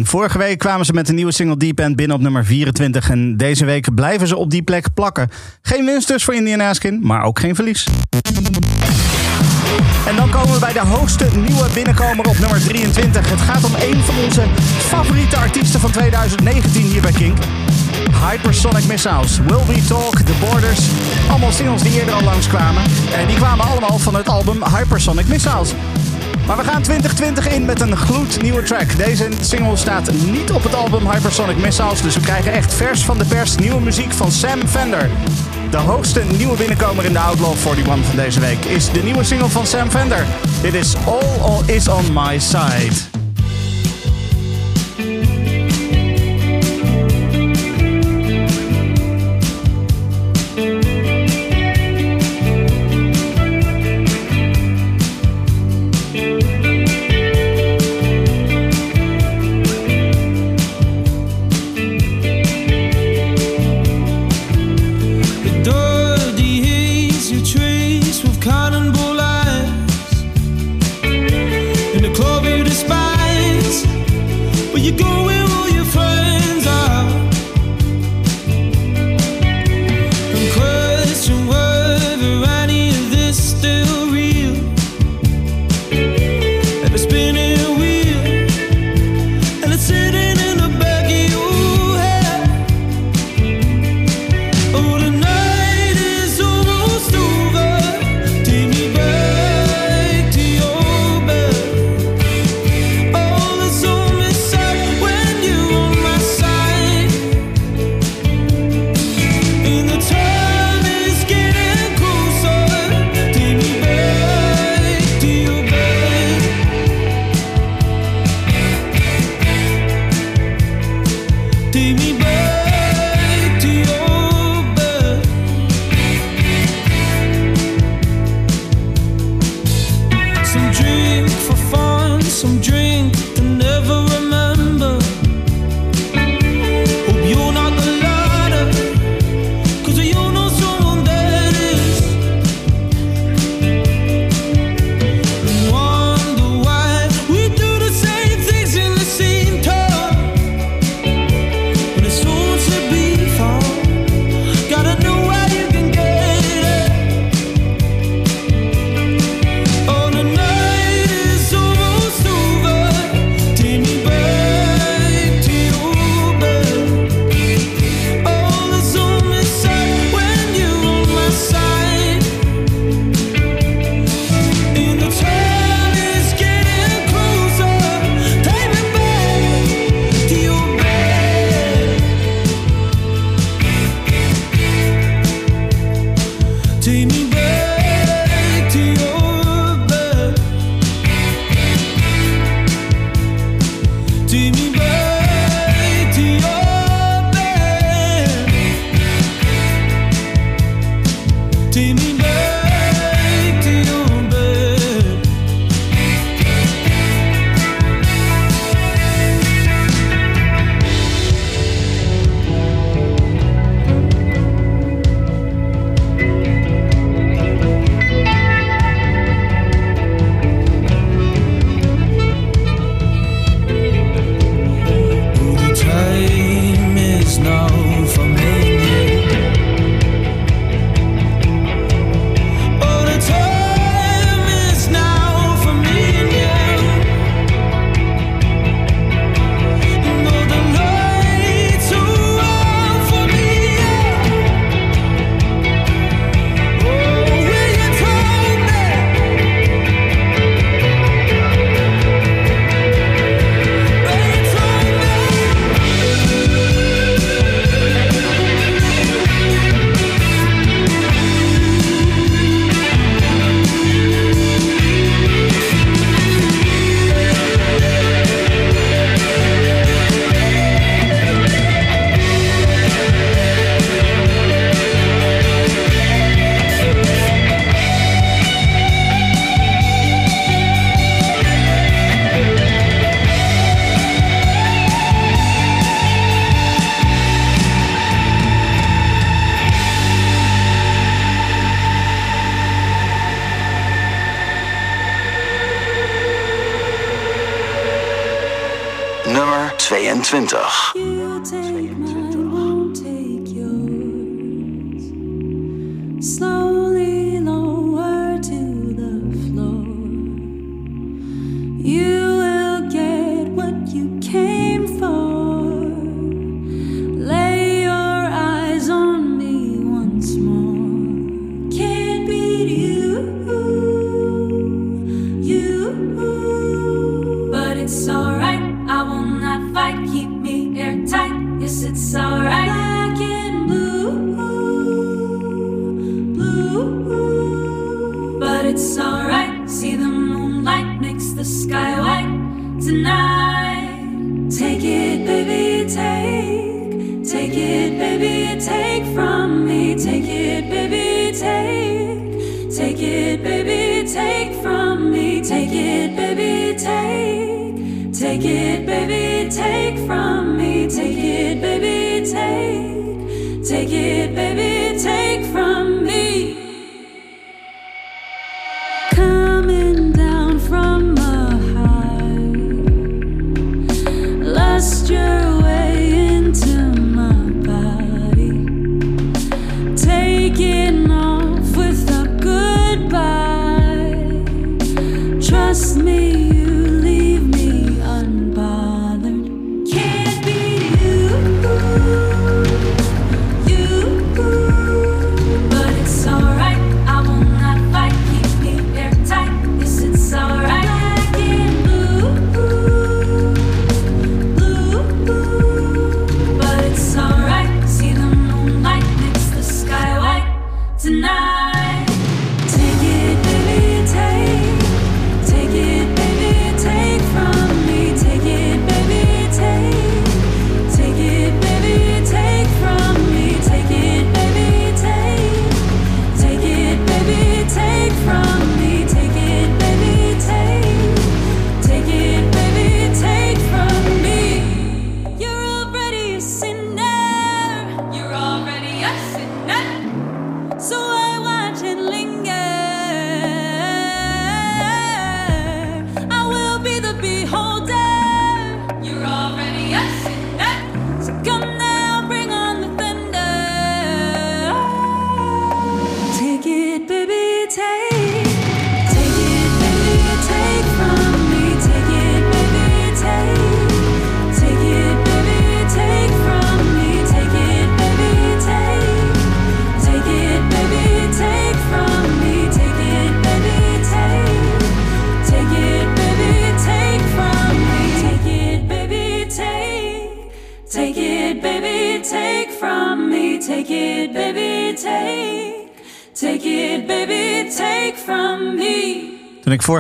Vorige week kwamen ze met een nieuwe single Deep End binnen op nummer 24. En deze week blijven ze op die plek plakken. Geen winst dus voor Indian Askin, maar ook geen verlies. En dan komen we bij de hoogste nieuwe binnenkomer op nummer 23. Het gaat om een van onze favoriete artiesten van 2019 hier bij Kink. Hypersonic Missiles, Will We Talk, The Borders. Allemaal singles die eerder al langskwamen. En die kwamen allemaal van het album Hypersonic Missiles. Maar we gaan 2020 in met een gloednieuwe track. Deze single staat niet op het album Hypersonic Missiles, dus we krijgen echt vers van de pers nieuwe muziek van Sam Fender. De hoogste nieuwe binnenkomer in de Outlaw 41 van deze week is de nieuwe single van Sam Fender. Dit is All Is On My Side.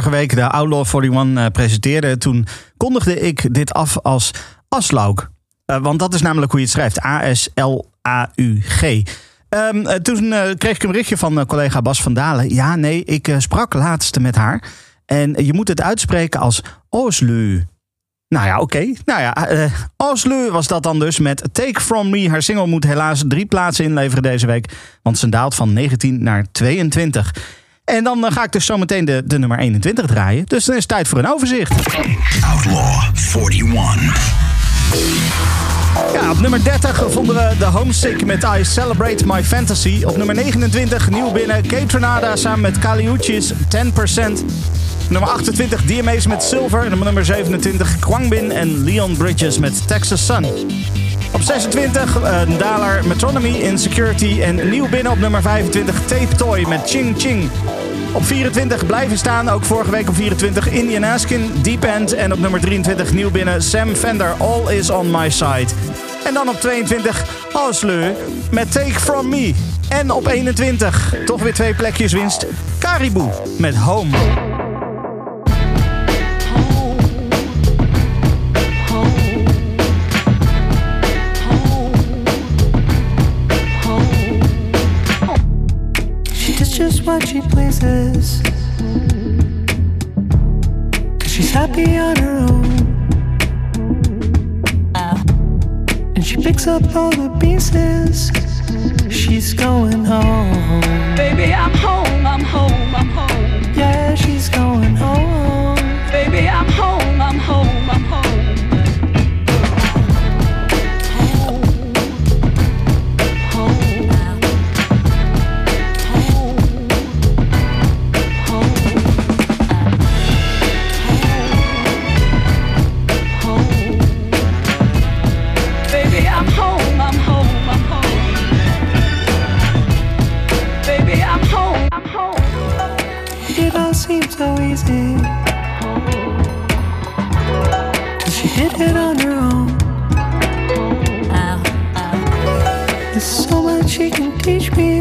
Vorige week de Outlaw 41 eh, presenteerde, toen kondigde ik dit af als Aslaug. Eh, want dat is namelijk hoe je het schrijft. A-S-L-A-U-G. Ehm, eh, toen kreeg ik een berichtje van collega Bas van Dalen. Ja, nee, ik sprak laatst met haar. En je moet het uitspreken als Oslu. Nou ja, oké. Nou ja, Oslu was dat dan dus met Take From Me. Haar single moet helaas drie plaatsen inleveren deze week. Want ze daalt van 19 naar 22. En dan eh, ga ik dus zometeen de, de nummer 21 draaien. Dus dan is het tijd voor een overzicht. Outlaw 41. Ja, op nummer 30 vonden we The Homesick met I Celebrate My Fantasy. Op nummer 29 nieuw binnen Kate Renada samen met Kaliuchis 10%. Nummer 28 DMA's met Silver. En op nummer 27 Kwangbin en Leon Bridges met Texas Sun. Op 26 een daler Metronomy Insecurity. En nieuw binnen op nummer 25 Tape Toy met Ching Ching. Op 24 blijven staan, ook vorige week op 24 Indian Askin, Deep End. En op nummer 23 nieuw binnen Sam Fender, All Is On My Side. En dan op 22 Osleu met Take From Me. En op 21, toch weer twee plekjes winst, Caribou met Home. She pleases. Cause she's happy on her own. And she picks up all the pieces. She's going home. Baby, I'm home, I'm home, I'm home. Yeah, she's going home. Easy. Cause she did it on her own. There's so much she can teach me.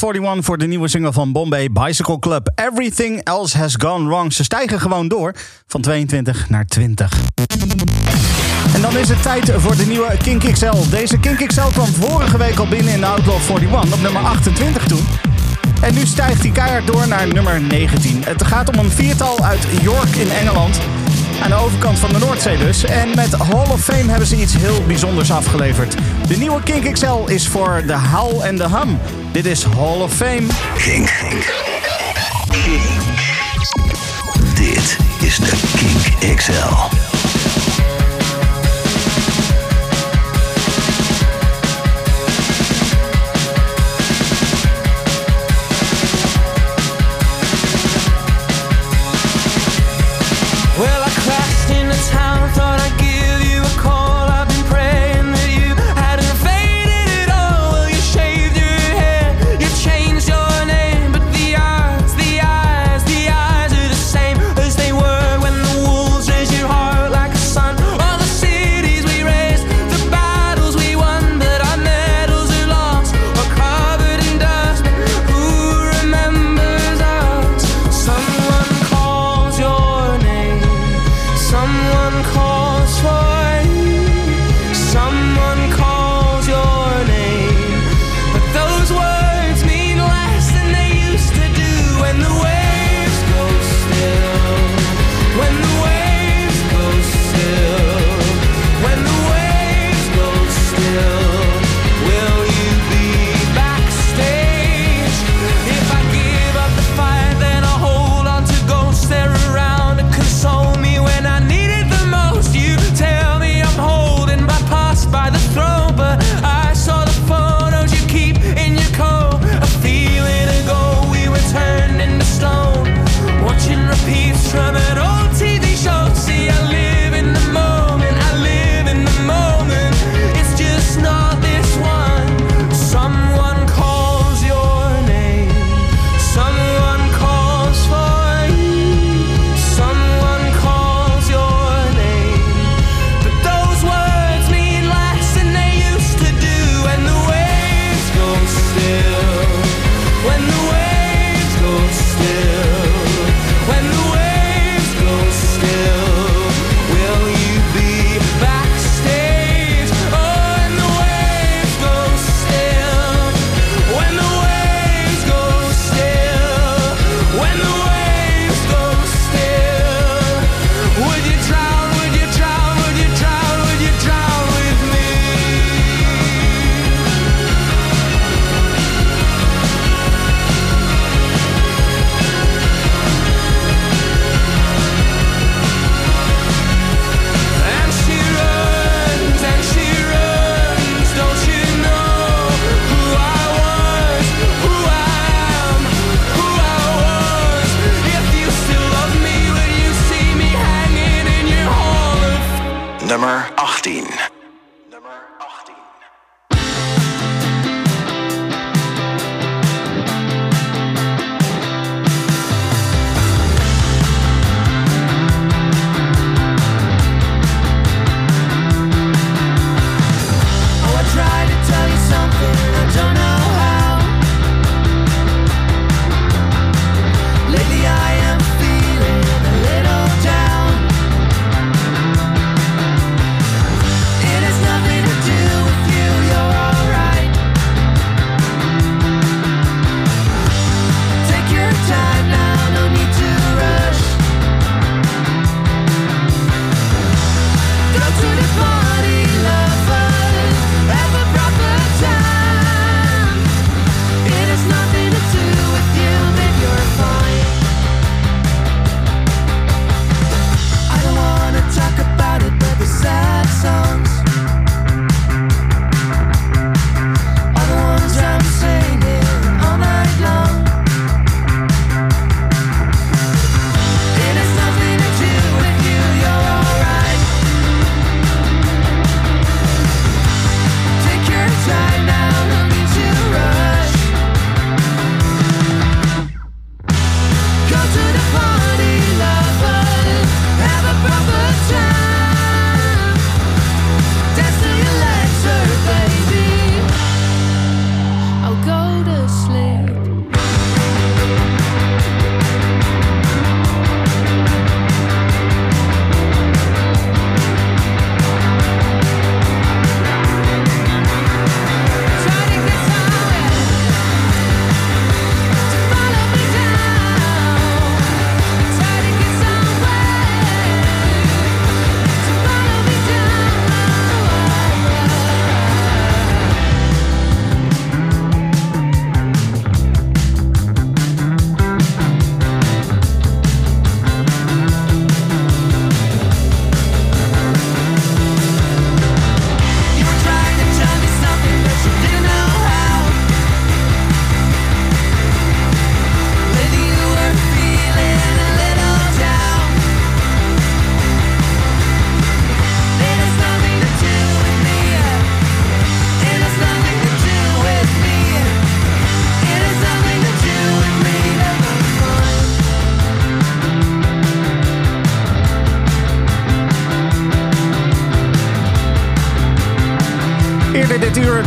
Derde week Outlaw 41 voor de nieuwe single van Bombay Bicycle Club. Everything Else Has Gone Wrong. Ze stijgen gewoon door van 22 naar 20. En dan is het tijd voor de nieuwe Kink XL. Deze Kink XL kwam vorige week al binnen in de Outlaw 41 op nummer 28 toen. En nu stijgt hij keihard door naar nummer 19. Het gaat om een viertal uit York in Engeland. Aan de overkant van de Noordzee dus. En met Hall of Fame hebben ze iets heel bijzonders afgeleverd. De nieuwe Kink XL is voor de Howl en de Hum. Dit is Hall of Fame. Kink. Dit is de Kink XL. thought I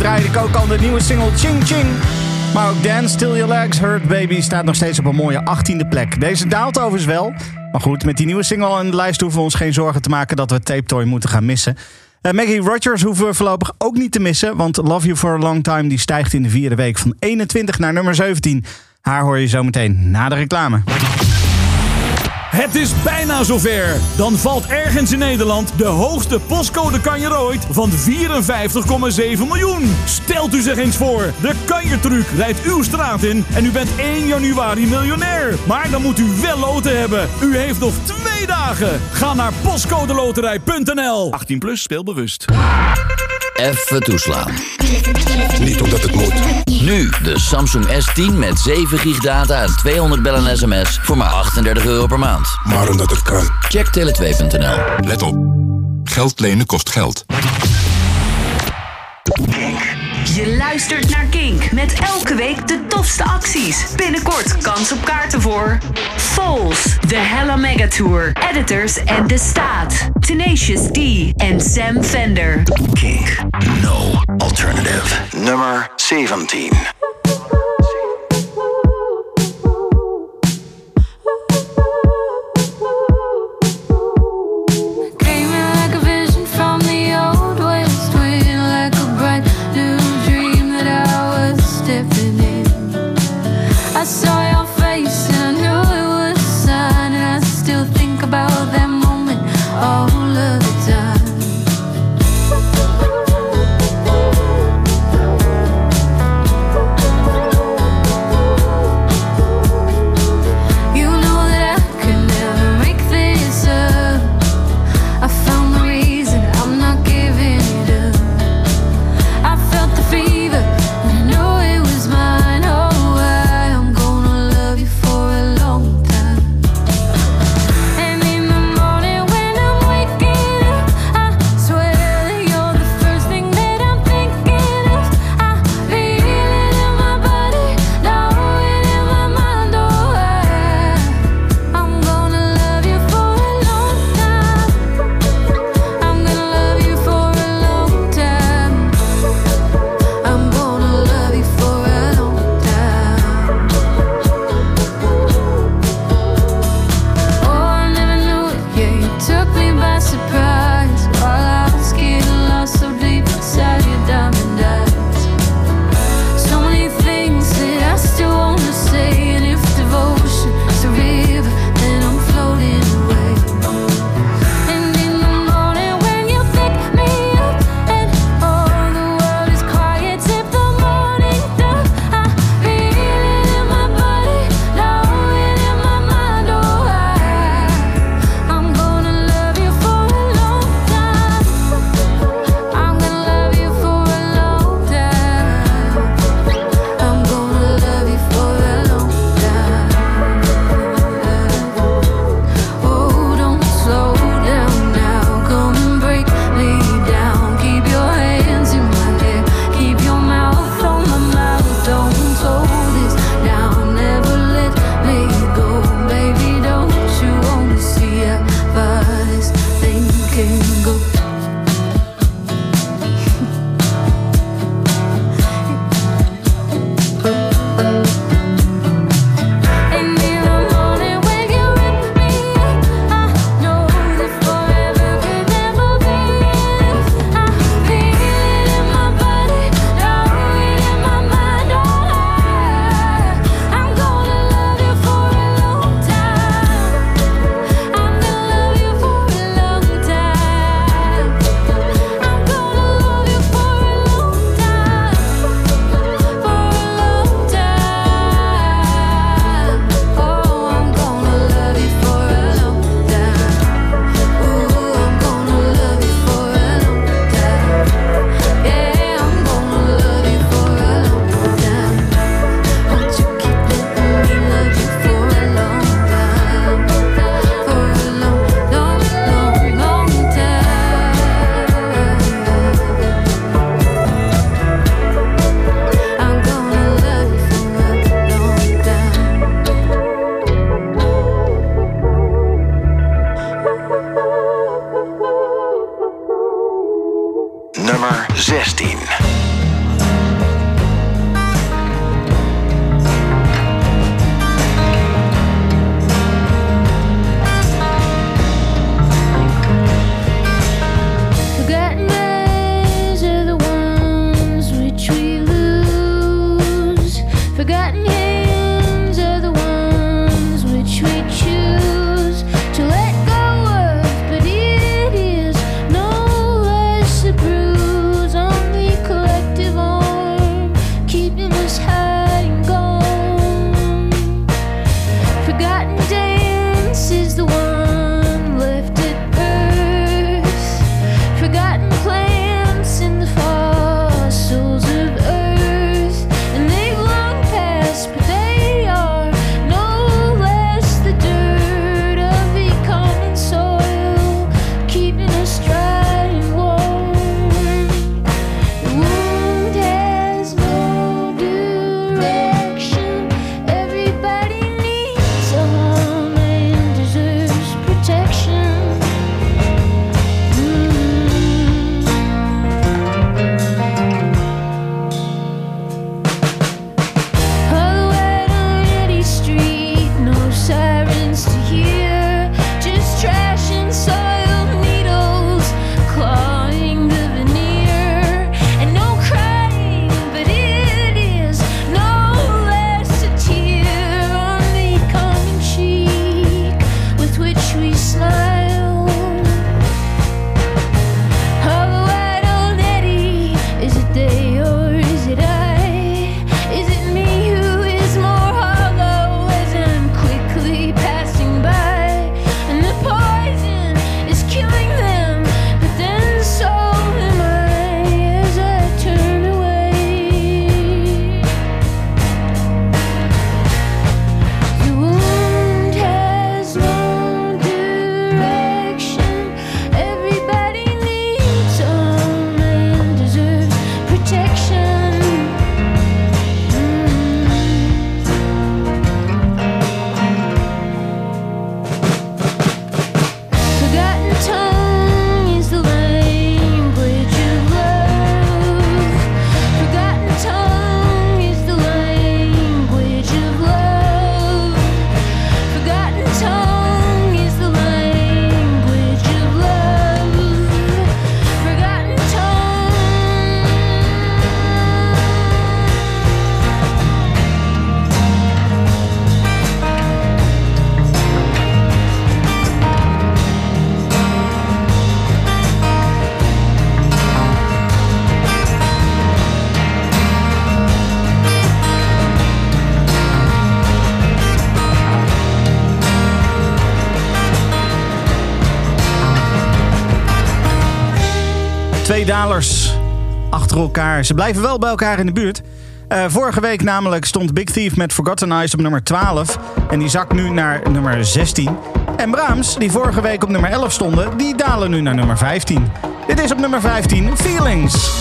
draaide ik ook al de nieuwe single Ching Ching. Maar ook Dance Still Your Legs Hurt Baby staat nog steeds op een mooie 18e plek. Deze daalt overigens wel. Maar goed, met die nieuwe single aan de lijst hoeven we ons geen zorgen te maken dat we Tape Toy moeten gaan missen. Eh, Maggie Rogers hoeven we voorlopig ook niet te missen, want Love You For A Long Time die stijgt in de vierde week van 21 naar nummer 17. Haar hoor je zometeen na de reclame. Het is bijna zover. Dan valt ergens in Nederland de hoogste postcode kanjer ooit van 54,7 miljoen. Stelt u zich eens voor. De kanjertruc rijdt uw straat in en u bent 1 januari miljonair. Maar dan moet u wel loten hebben. U heeft nog twee dagen. Ga naar postcodeloterij.nl. 18 plus speelbewust. Even toeslaan. Niet omdat het moet. Nu de Samsung S10 met 7 gig data en 200 bellen en sms voor maar 38 euro per maand. Maar omdat het kan. Check tele2.nl. Let op. Geld lenen kost geld. Je luistert naar Kink met elke week de tofste acties. Binnenkort kans op kaarten voor Foles, The Hella Mega Tour, Editors en De Staat, Tenacious D en Sam Fender. Kink. No alternative. Nummer 17. dalers achter elkaar. Ze blijven wel bij elkaar in de buurt. Eh, vorige week namelijk stond Big Thief met Forgotten Eyes op nummer 12. En die zakt nu naar nummer 16. En Brahms, die vorige week op nummer 11 stonden, die dalen nu naar nummer 15. Dit is op nummer 15 Feelings.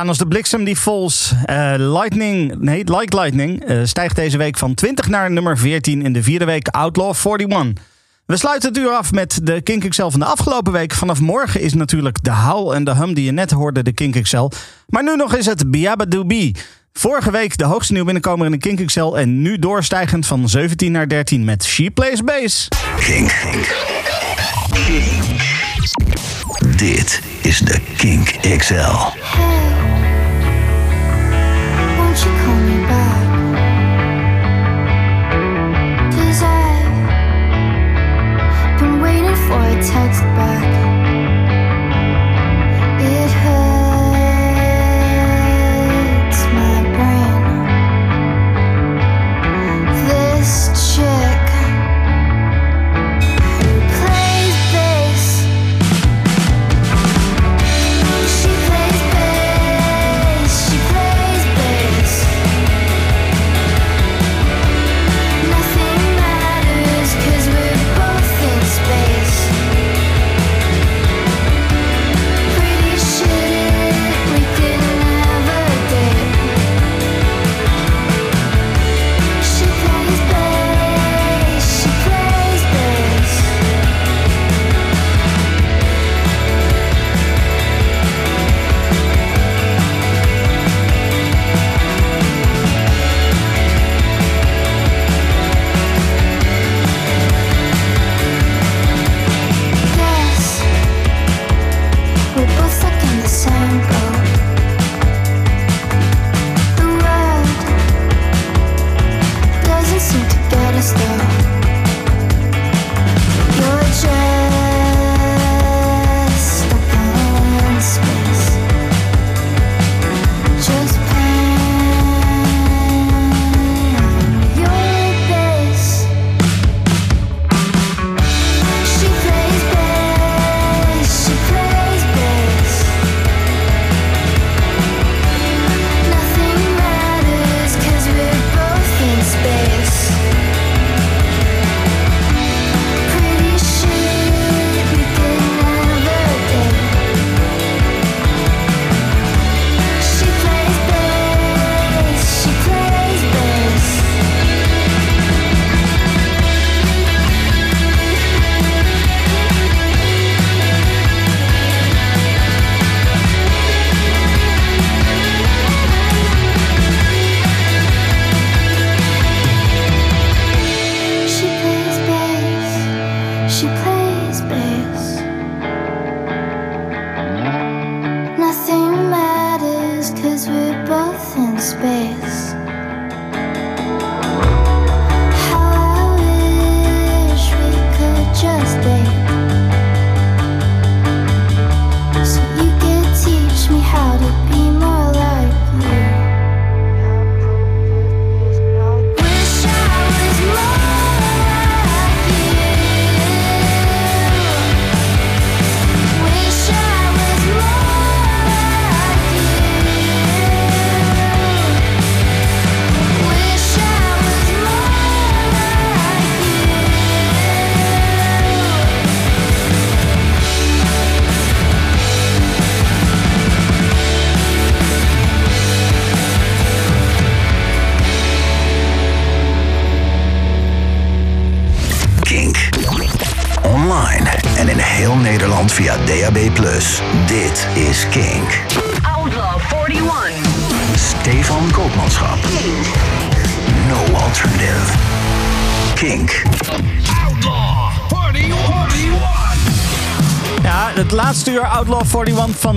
Gaan als de bliksem die vols. Eh, lightning, nee, Like Lightning eh, stijgt deze week van 20 naar nummer 14 in de vierde week Outlaw 41. We sluiten het uur af met de Kink XL van de afgelopen week. Vanaf morgen is natuurlijk de howl en de hum die je net hoorde, de Kink XL. Maar nu nog is het Biabadoobi. Vorige week de hoogste nieuw binnenkomer in de Kink XL en nu doorstijgend van 17 naar 13 met She Plays Bass. Kink. Dit is de Kink XL.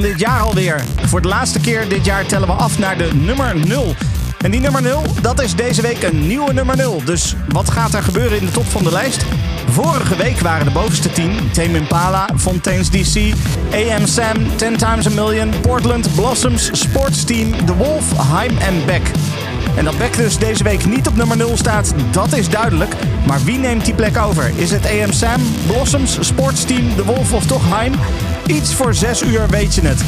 Dit jaar alweer. Voor de laatste keer dit jaar tellen we af naar de nummer 0. En die nummer 0, dat is deze week een nieuwe nummer 0. Dus wat gaat er gebeuren in de top van de lijst? Vorige week waren de bovenste 10 Tame Impala, Fontaine's DC, AM Sam, 10 Times a Million, Portland, Blossoms, Sports Team, The Wolf, Heim en Beck. En dat Beck dus deze week niet op nummer 0 staat, dat is duidelijk. Maar wie neemt die plek over? Is het AM Sam, Blossoms, Sportsteam, The Wolf of toch Heim? Iets voor 6 uur weet je het.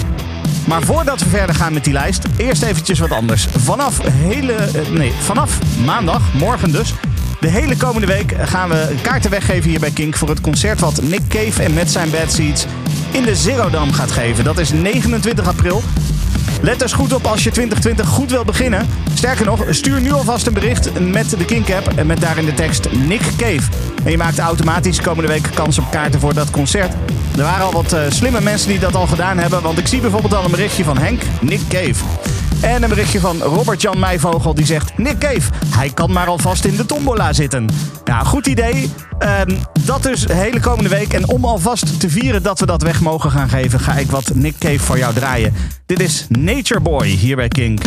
Maar voordat we verder gaan met die lijst, eerst eventjes wat anders. Vanaf, hele, eh, nee, vanaf maandag, morgen dus, de hele komende week gaan we kaarten weggeven hier bij Kink voor het concert wat Nick Cave en met zijn Bad Seeds in de Zero gaat geven. Dat is 29 april. Let dus goed op als je 2020 goed wil beginnen. Sterker nog, stuur nu alvast een bericht met de Kink app en met daarin de tekst Nick Cave. En je maakt automatisch komende week kans op kaarten voor dat concert. Er waren al wat eh, slimme mensen die dat al gedaan hebben, want ik zie bijvoorbeeld al een berichtje van Henk, Nick Cave. En een berichtje van Robert-Jan Meijvogel die zegt... Nick Cave, hij kan maar alvast in de tombola zitten. Ja, goed idee. Ehm, dat dus de hele komende week. En om alvast te vieren dat we dat weg mogen gaan geven... ga ik wat Nick Cave voor jou draaien. Dit is Nature Boy hier bij Kink.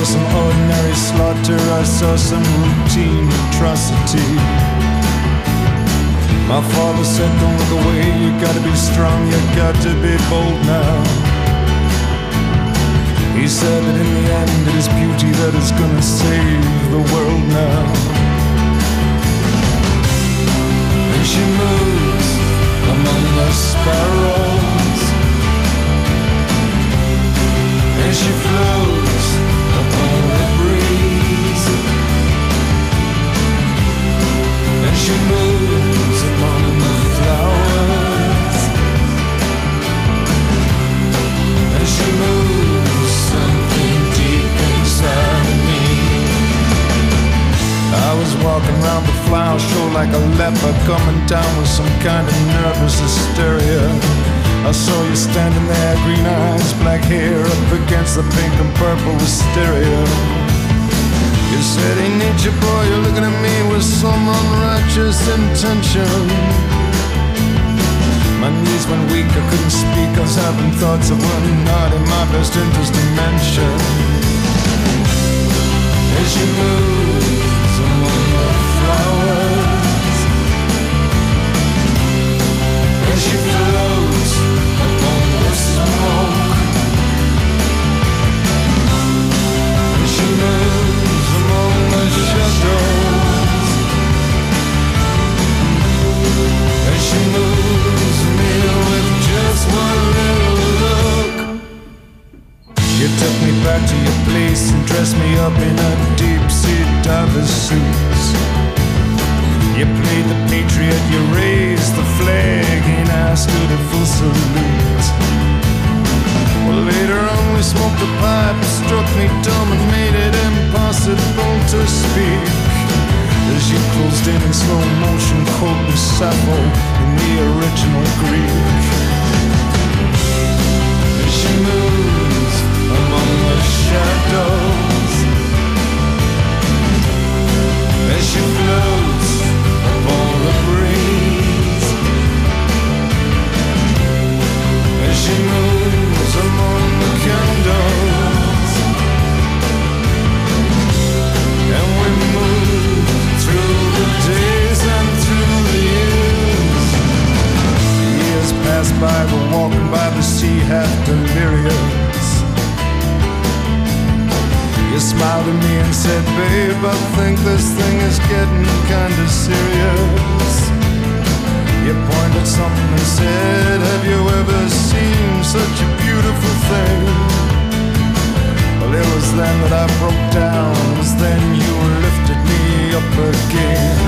Saw some ordinary slaughter, I saw some routine atrocity. My father said, Don't look away, you gotta be strong, you got to be bold now. He said that in the end it is beauty that is gonna save the world now. And she moves among the sparrows And she floats kind of nervous hysteria. I saw you standing there, green eyes, black hair up against the pink and purple hysteria. You said, Hey, nature boy, you're looking at me with some unrighteous intention. My knees went weak, I couldn't speak, I was having thoughts that were not in my best interest to mention. As you moves back to your place and dressed me up in a deep sea diver's suits. You played the patriot, you raised the flag, and I stood at full salute. Well, later on we smoked a pipe, struck me dumb and made it impossible to speak. As you closed in in slow motion, quoting Sappho in the original Greek. As she moves among the shadows as she floats by we're walking by the sea you smiled at me and said, Babe, I think this thing is getting kinda serious. You pointed something and said, Have you ever seen such a beautiful thing? Well, it was then that I broke down. It was then you lifted me up again.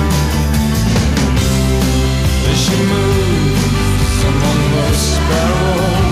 As she moves among the sparrows,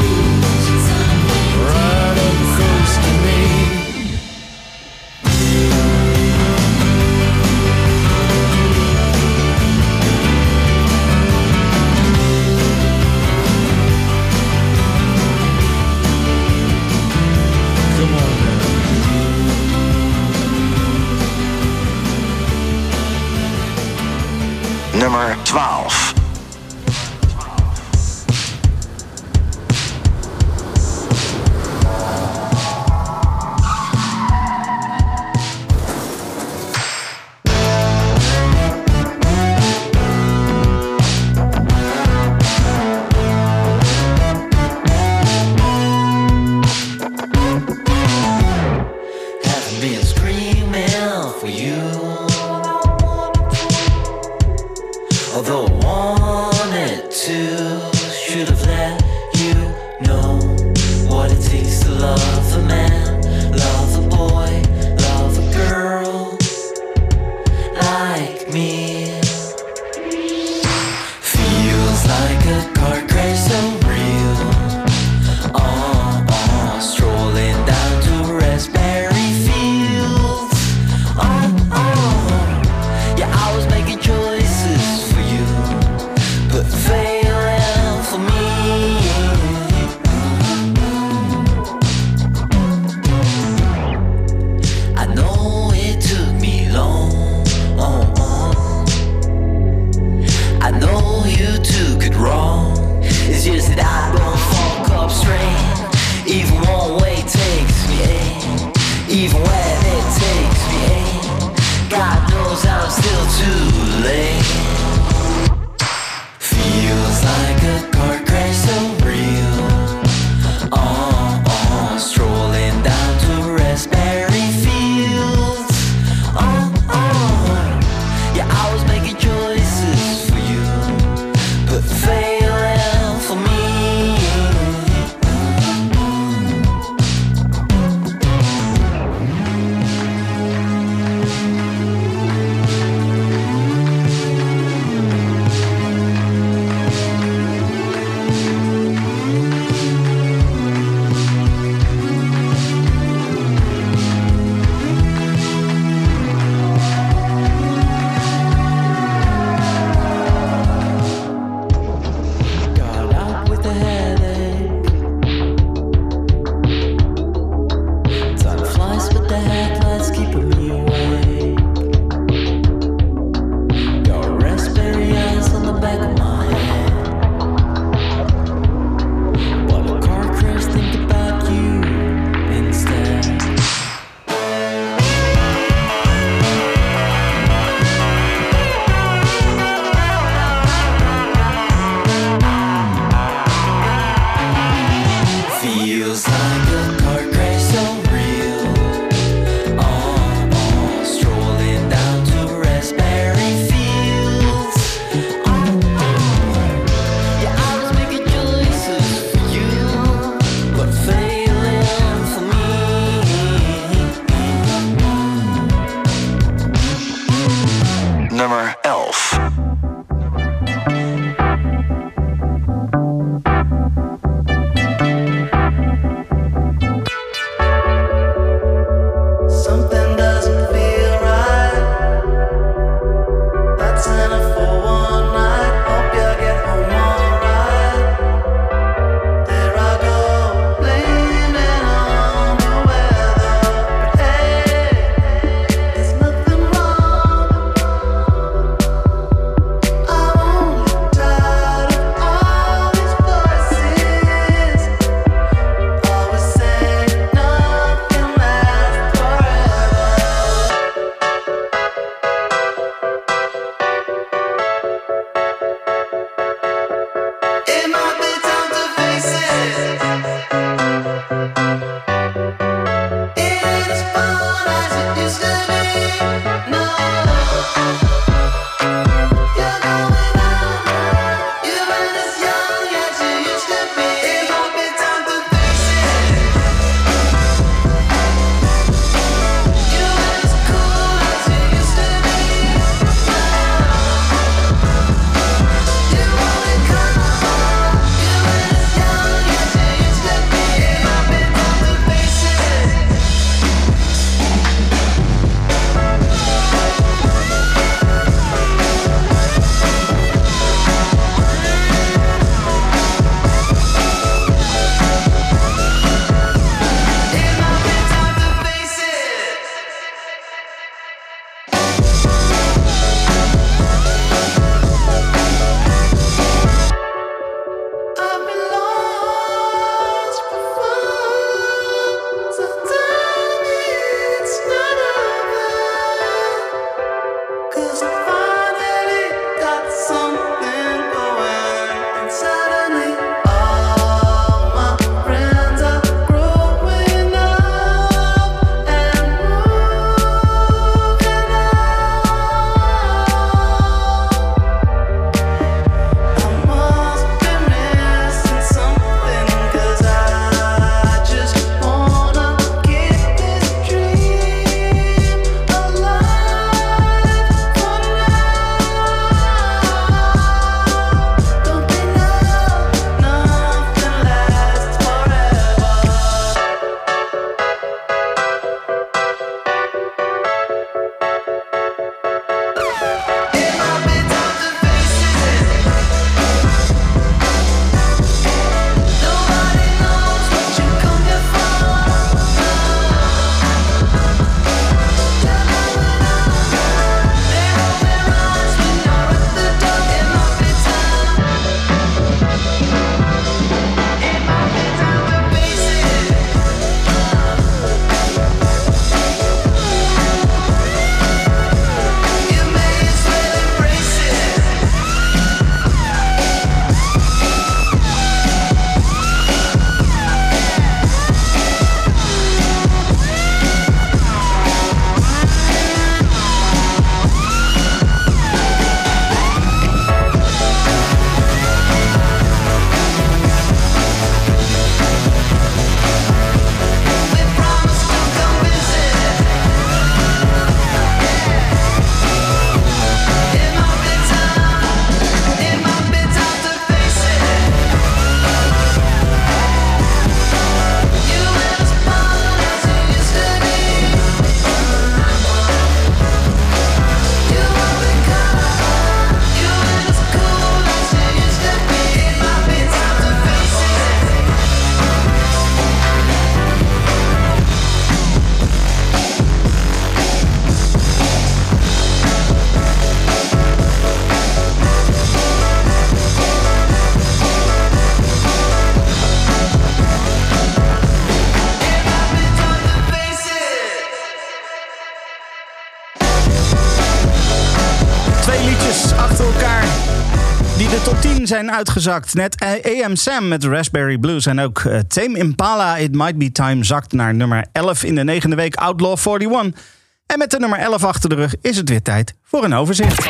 zijn uitgezakt. Net AM Sam met Raspberry Blues en ook eh, Tame Impala It Might Be Time zakt naar nummer 11 in de negende week Outlaw 41. En met de nummer 11 achter de rug is het weer tijd voor een overzicht.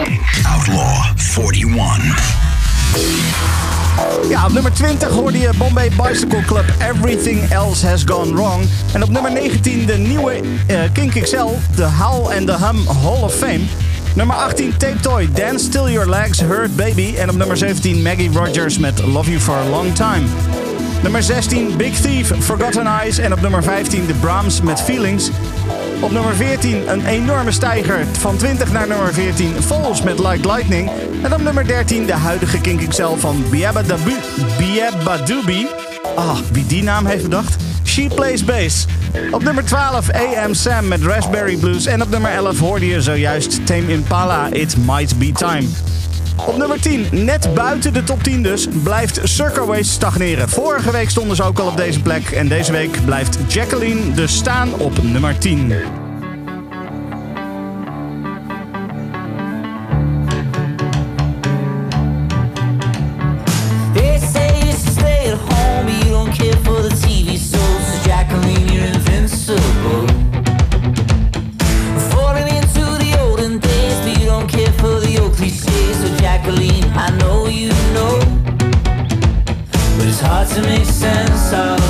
Outlaw 41. Ja, op nummer 20 hoorde je Bombay Bicycle Club Everything Else Has Gone Wrong. En op nummer 19 de nieuwe eh, Kink XL, de Howl and the Hum Hall of Fame. Nummer 18 Tape Toy, Dance Till Your Legs Hurt Baby. En op nummer 17 Maggie Rogers met Love You For A Long Time. Nummer 16 Big Thief, Forgotten Eyes. En op nummer 15 The Brahms met Feelings. Op nummer 14 een enorme stijger van 20 naar nummer 14 Falls met Like Lightning. En op nummer 13 de huidige Kink XL van Biabba Biabba Doobie. Ah, wie die naam heeft bedacht? She Plays Bass. Op nummer 12 AM Sam met Raspberry Blues. En op nummer 11 hoorde je zojuist Tame Impala It Might Be Time. Op nummer 10, net buiten de top 10 dus, blijft Circa Waste stagneren. Vorige week stonden ze ook al op deze plek. En deze week blijft Jacqueline dus staan op nummer 10. To make sense of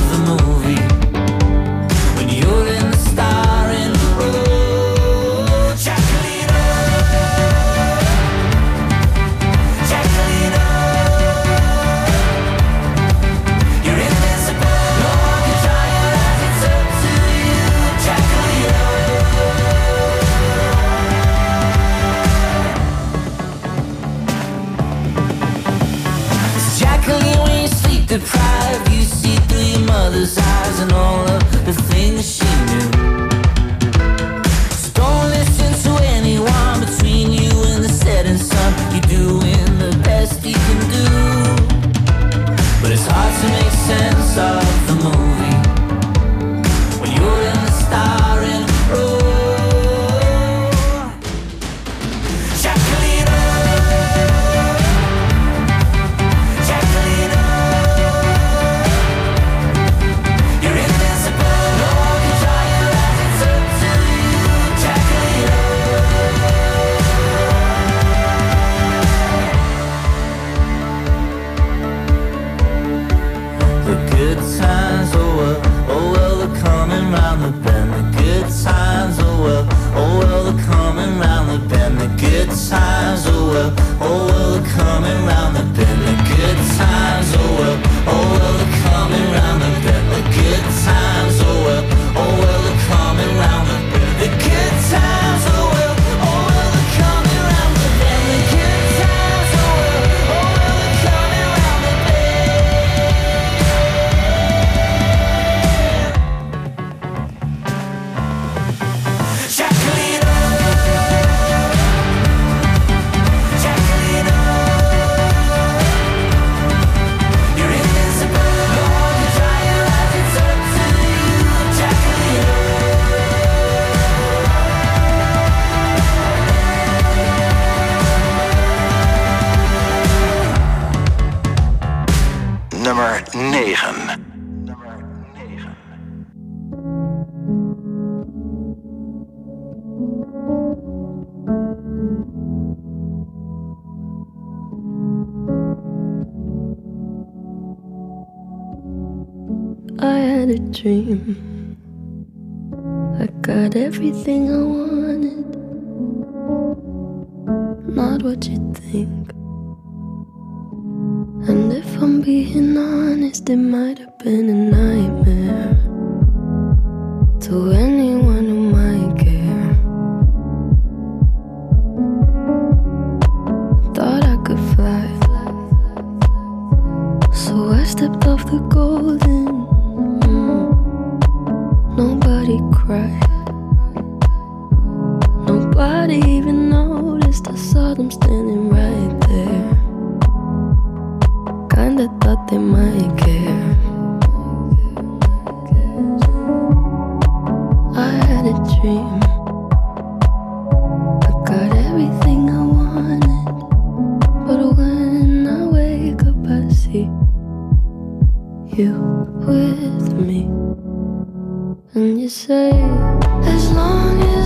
And you say, as long as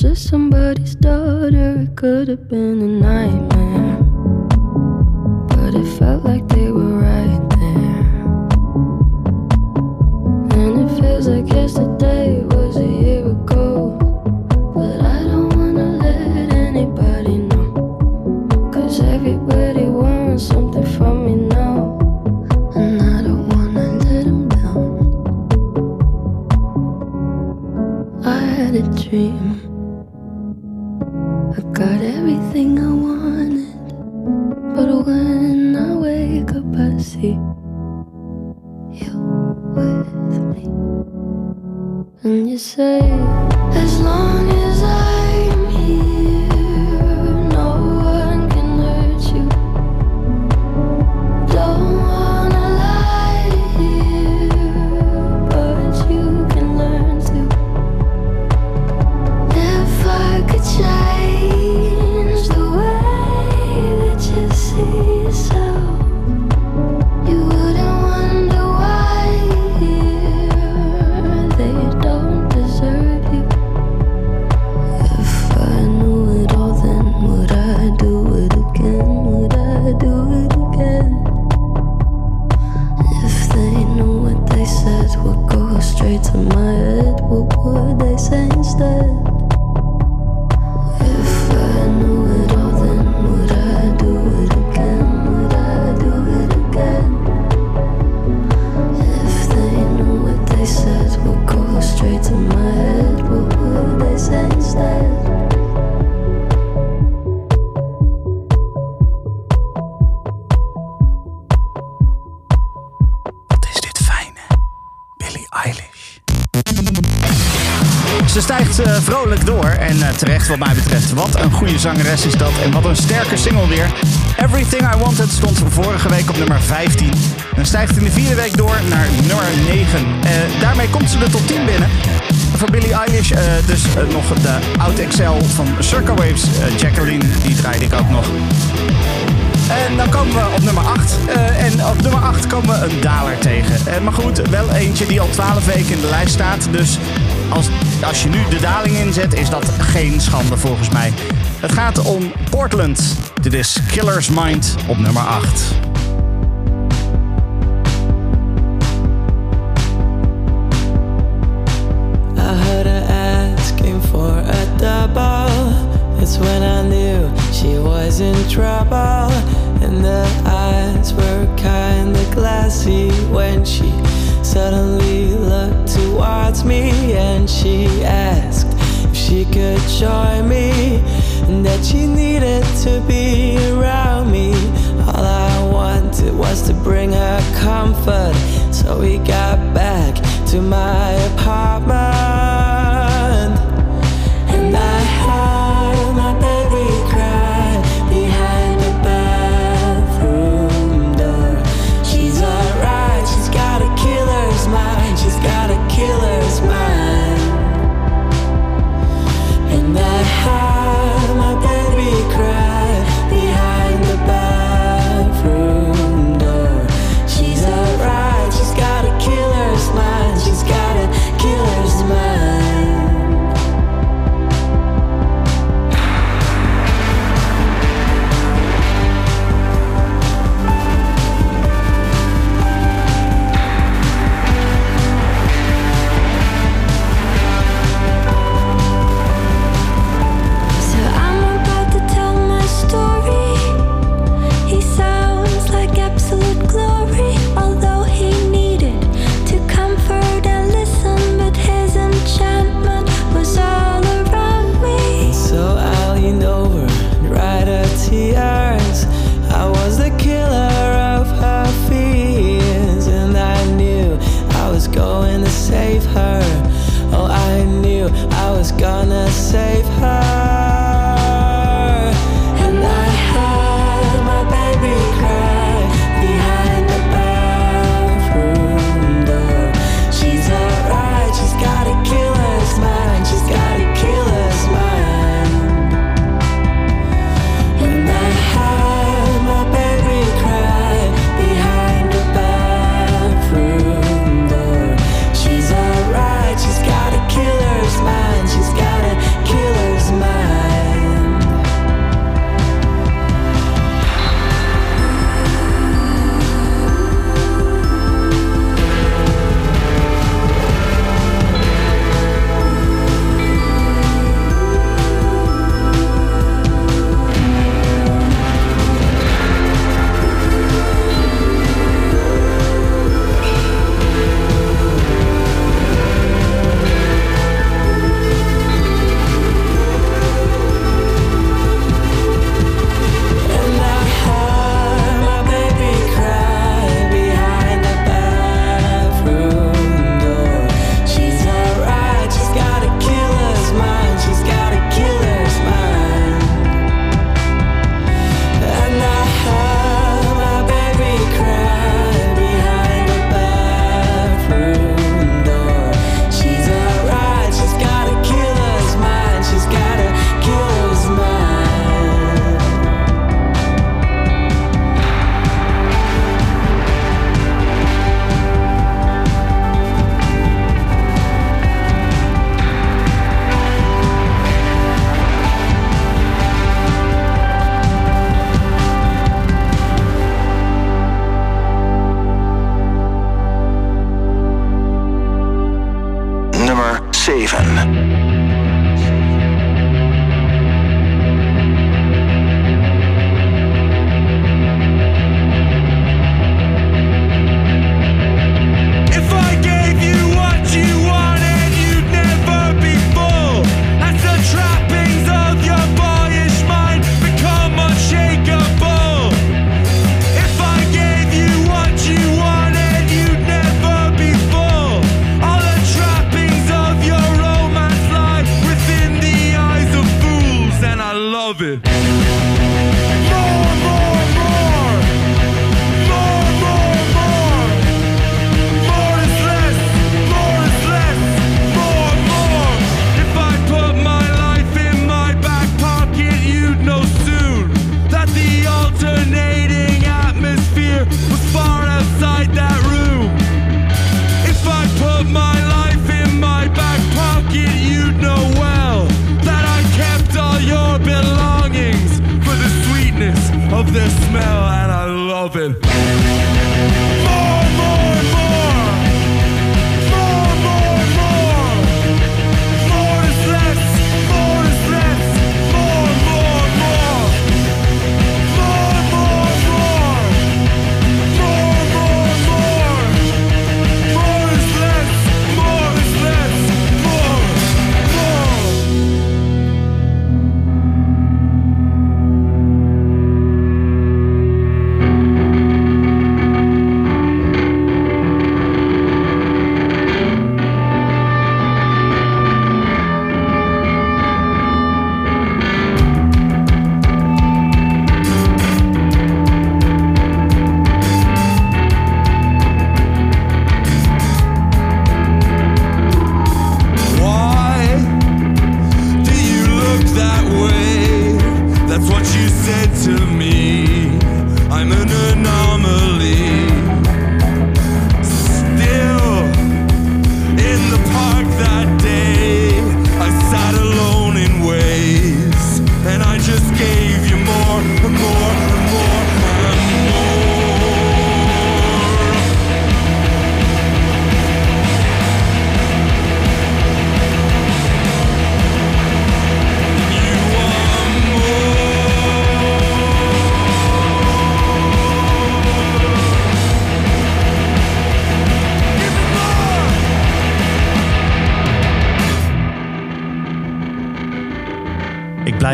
just somebody's daughter. It could have been a nightmare. sterke single weer. Everything I Wanted stond vorige week op nummer 15. En stijgt in de vierde week door naar nummer 9. Eh, daarmee komt ze de tot 10 binnen. Voor Billie Eilish eh, dus eh, nog de Out Excel van Circa Waves. Jacqueline, die draaide ik ook nog. En dan komen we op nummer 8. En op nummer 8 komen we een daler tegen. Maar goed, wel eentje die al 12 weken in de lijst staat. Dus als, als je nu de daling inzet, is dat geen schande volgens mij. Het gaat om Portland. Dit is Killer's Mind op nummer 8.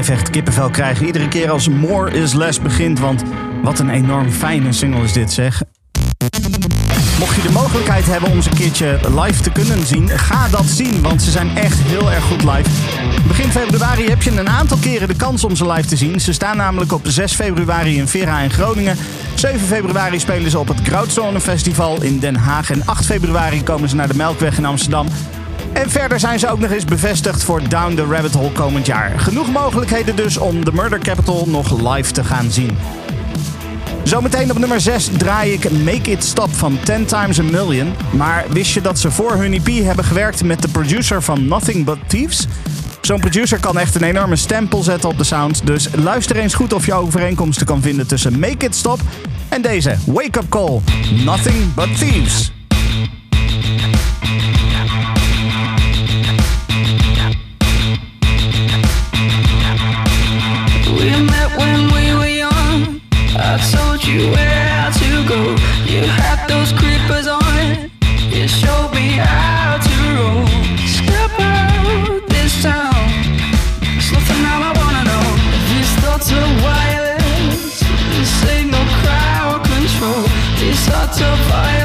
Blijf echt kippenvel krijgen iedere keer als More is Less begint. Want wat een enorm fijne single is dit zeg. mocht je de mogelijkheid hebben om ze een keertje live te kunnen zien, ga dat zien, want ze zijn echt heel erg goed live. Begin februari heb je een aantal keren de kans om ze live te zien. Ze staan namelijk op 6 februari in Vera in Groningen. 7 februari spelen ze op het Krautzone Festival in Den Haag. En 8 februari komen ze naar de Melkweg in Amsterdam. En verder zijn ze ook nog eens bevestigd voor Down the Rabbit Hole komend jaar. Genoeg mogelijkheden dus om de Murder Capital nog live te gaan zien. Zometeen op nummer 6 draai ik Make It Stop van 10 Times a Million. Maar wist je dat ze voor hun EP hebben gewerkt met de producer van Nothing But Thieves? Zo'n producer kan echt een enorme stempel zetten op de sound. Dus luister eens goed of je overeenkomsten kan vinden tussen Make It Stop en deze Wake Up Call. Nothing But Thieves. You where to go. You had those creepers on. It. You showed me how to roll. Step out this town. There's nothing now I wanna know. These thoughts of violence. This ain't no crowd control. These thoughts of violence.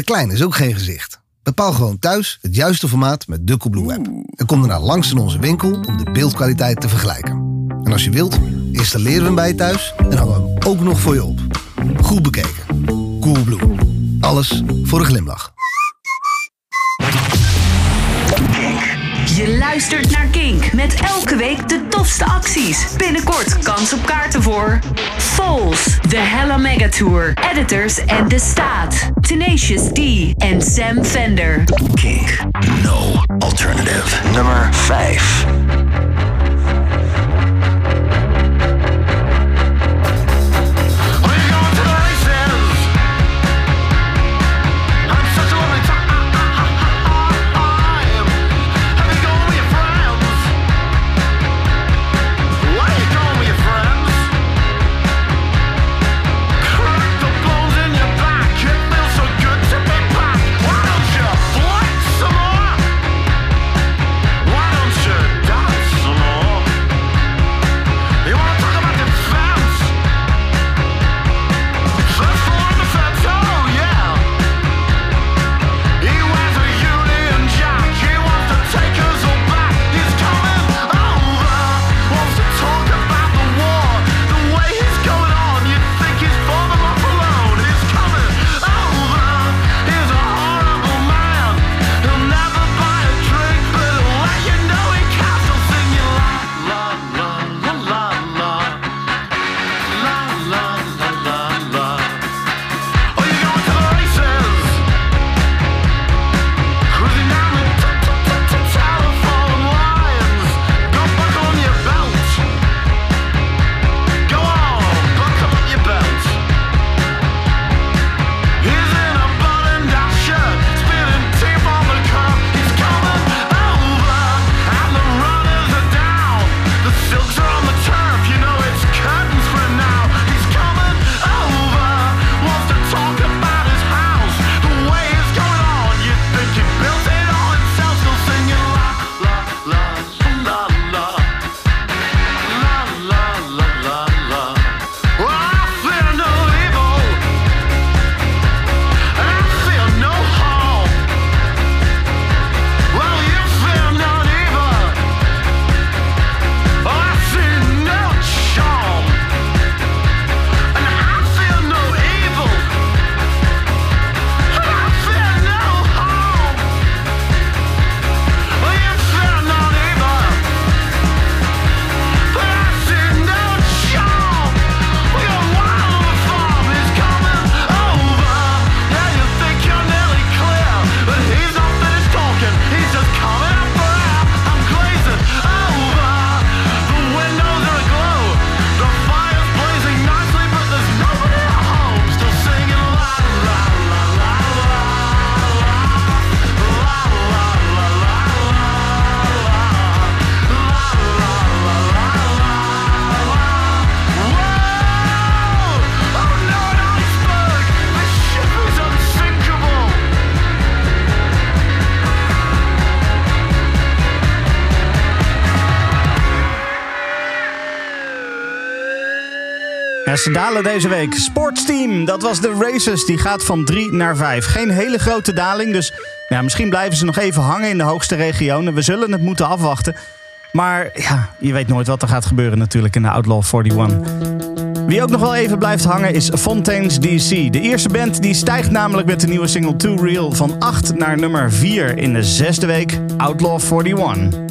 Te klein is ook geen gezicht. Bepaal gewoon thuis het juiste formaat met de Coolblue app. En kom daarna langs in onze winkel om de beeldkwaliteit te vergelijken. En als je wilt, installeren we hem bij je thuis en hangen we hem ook nog voor je op. Goed bekeken. Coolblue. Alles voor een glimlach. Week de tofste acties. Binnenkort kans op kaarten voor Foles, The Hella Mega Tour, Editors en De Staat, Tenacious D en Sam Fender. Kink. No alternative. Nummer 5. Ze dalen deze week. Sportsteam, dat was de Races. Die gaat van 3 naar 5. Geen hele grote daling, dus ja, misschien blijven ze nog even hangen in de hoogste regionen. We zullen het moeten afwachten. Maar ja, je weet nooit wat er gaat gebeuren natuurlijk in de Outlaw 41. Wie ook nog wel even blijft hangen is Fontaines DC. De eerste band die stijgt namelijk met de nieuwe single Too Real van 8 naar nummer 4 in de zesde week Outlaw 41.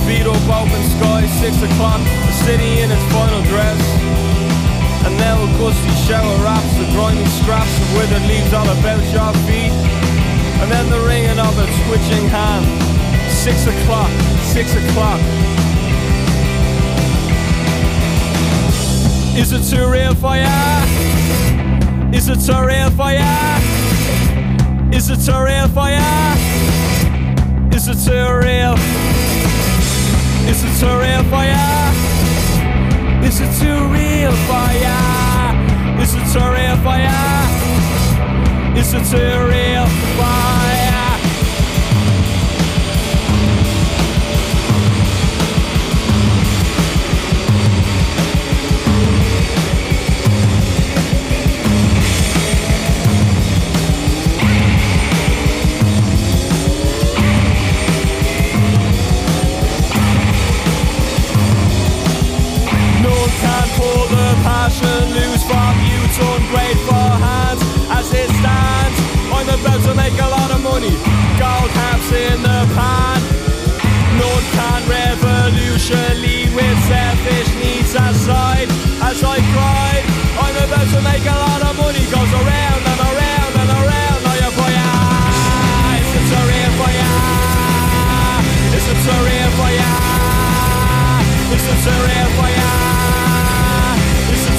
Up open sky, six o'clock, the city in its final dress. And now a gusty shower wraps the grimy scraps of withered leaves all about your feet. And then the ringing of a twitching hand. Six o'clock, six o'clock. Is it too real for ya? Is it too real for ya? Is it too real for ya? Is it too real? Is it too real for ya? Is it too real for ya? Is it too real for ya? Is it too real for passion loose from youth's ungrateful hands as it stands. I'm about to make a lot of money, gold caps in the pan. None can revolution lead with selfish needs aside. As I cried, I'm about to make a lot of money, goes around and around and around. Are you for ya? Is it so real for ya? Is it so real for ya? Is it so real for ya?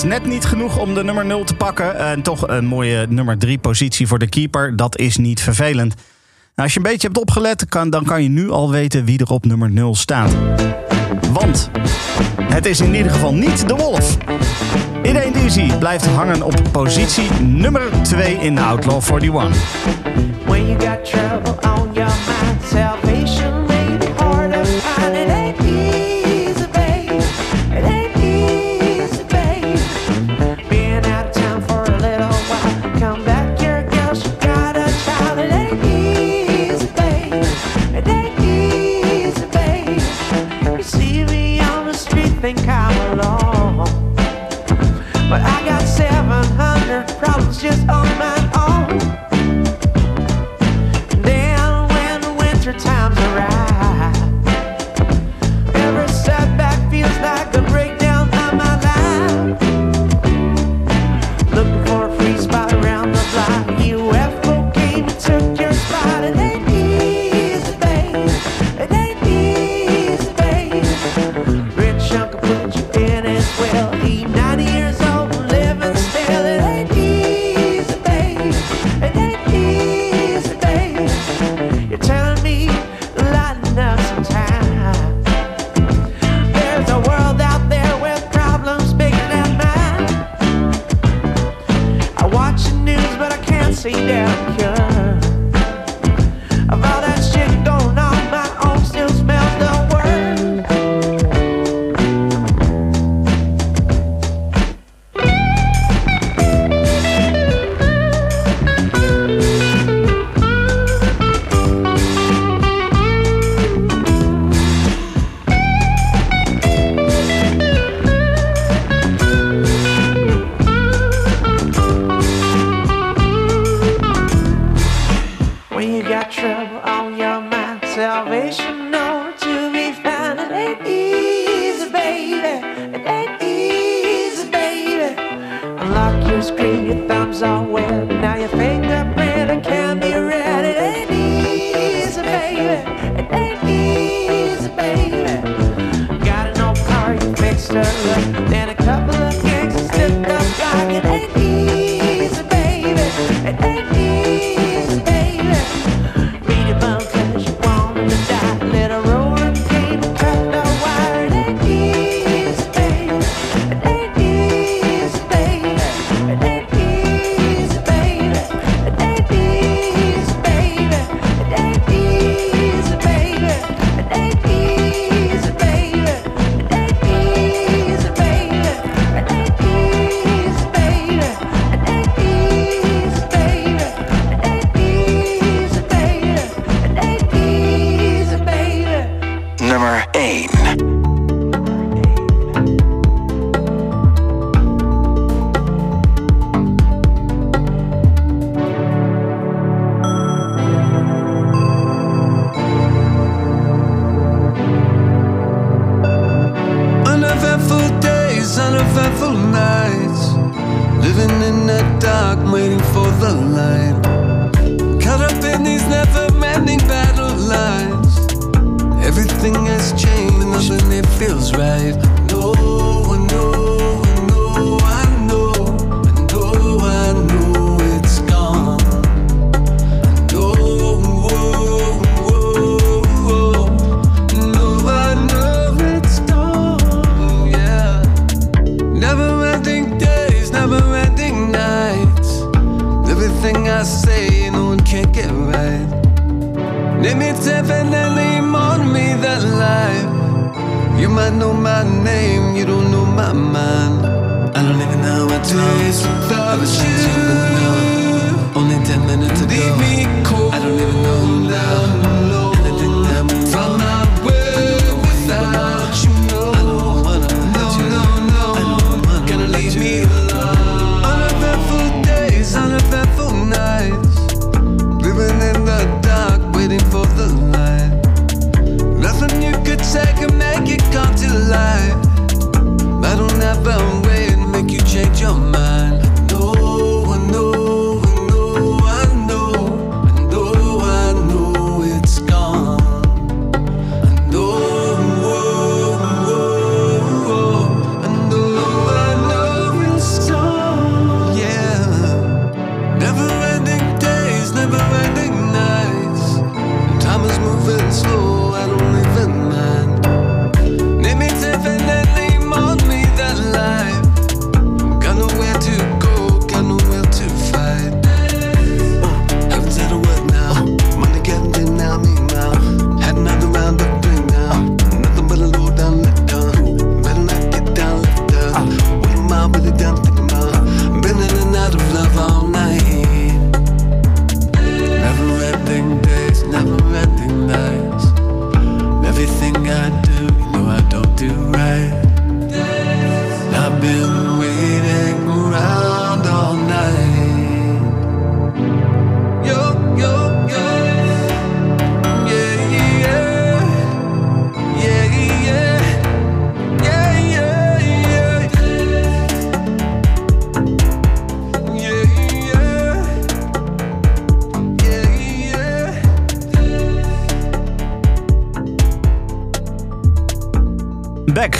net niet genoeg om de nummer 0 te pakken. En toch een mooie nummer 3 positie voor de keeper. Dat is niet vervelend. Nou, als je een beetje hebt opgelet, kan, dan kan je nu al weten wie er op nummer 0 staat. Want het is in ieder geval niet de Wolf. Iedereen Dizzy blijft hangen op positie nummer 2 in de Outlaw 41. When you got trouble on your mind.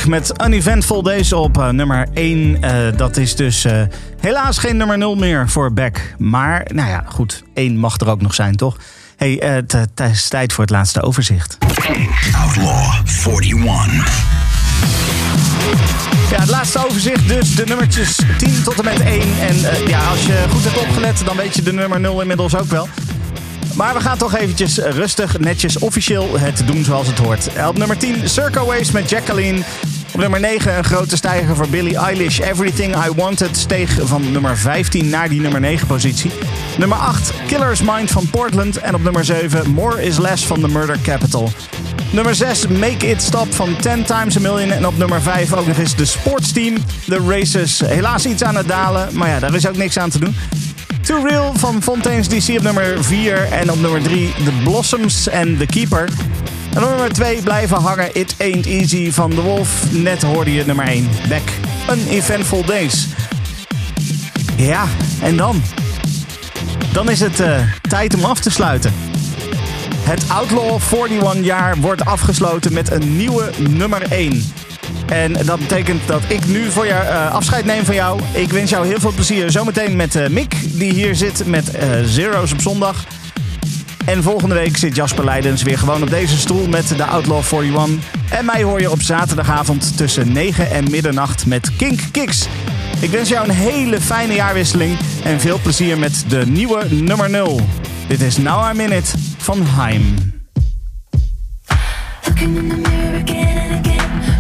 Back met Uneventful Days op eh, nummer 1. Eh, dat is dus eh, helaas geen nummer 0 meer voor Back. Maar, nou ja, goed. 1 mag er ook nog zijn, toch? hey, het is tijd voor het laatste overzicht. Outlaw 41. Ja, het laatste overzicht dus. De nummertjes 10 tot en met 1. En ja, als je goed hebt opgelet, dan weet je de nummer 0 inmiddels ook wel. Maar we gaan toch eventjes rustig, netjes, officieel het doen zoals het hoort. Op nummer 10, Circo Waves met Jacqueline. Op nummer 9 een grote stijger voor Billie Eilish. Everything I Wanted steeg van nummer 15 naar die nummer 9 positie. Nummer 8, Killer's Mind van Portland. En op nummer 7, More Is Less van The Murder Capital. Nummer 6, Make It Stop van 10 Times a Million. En op nummer 5 ook nog eens de sportsteam, The Races. Helaas iets aan het dalen, maar ja, daar is ook niks aan te doen. Too Real van Fontaine's DC op nummer 4. En op nummer 3 The Blossoms en The Keeper. En op nummer 2 blijven hangen It Ain't Easy van The Wolf. Net hoorde je nummer 1. Back. Uneventful Days. Ja, en dan? Dan is het eh, tijd om af te sluiten. Het Outlaw 41 jaar wordt afgesloten met een nieuwe nummer 1. En dat betekent dat ik nu voor jou eh, afscheid neem van jou. Ik wens jou heel veel plezier zometeen met eh, Mick, die hier zit met eh, Zero's op zondag. En volgende week zit Jasper Leidens weer gewoon op deze stoel met de Outlaw 41. En mij hoor je op zaterdagavond tussen 9 en middernacht met Kink Kicks. Ik wens jou een hele fijne jaarwisseling en veel plezier met de nieuwe nummer 0. Dit is Now In It van Heim.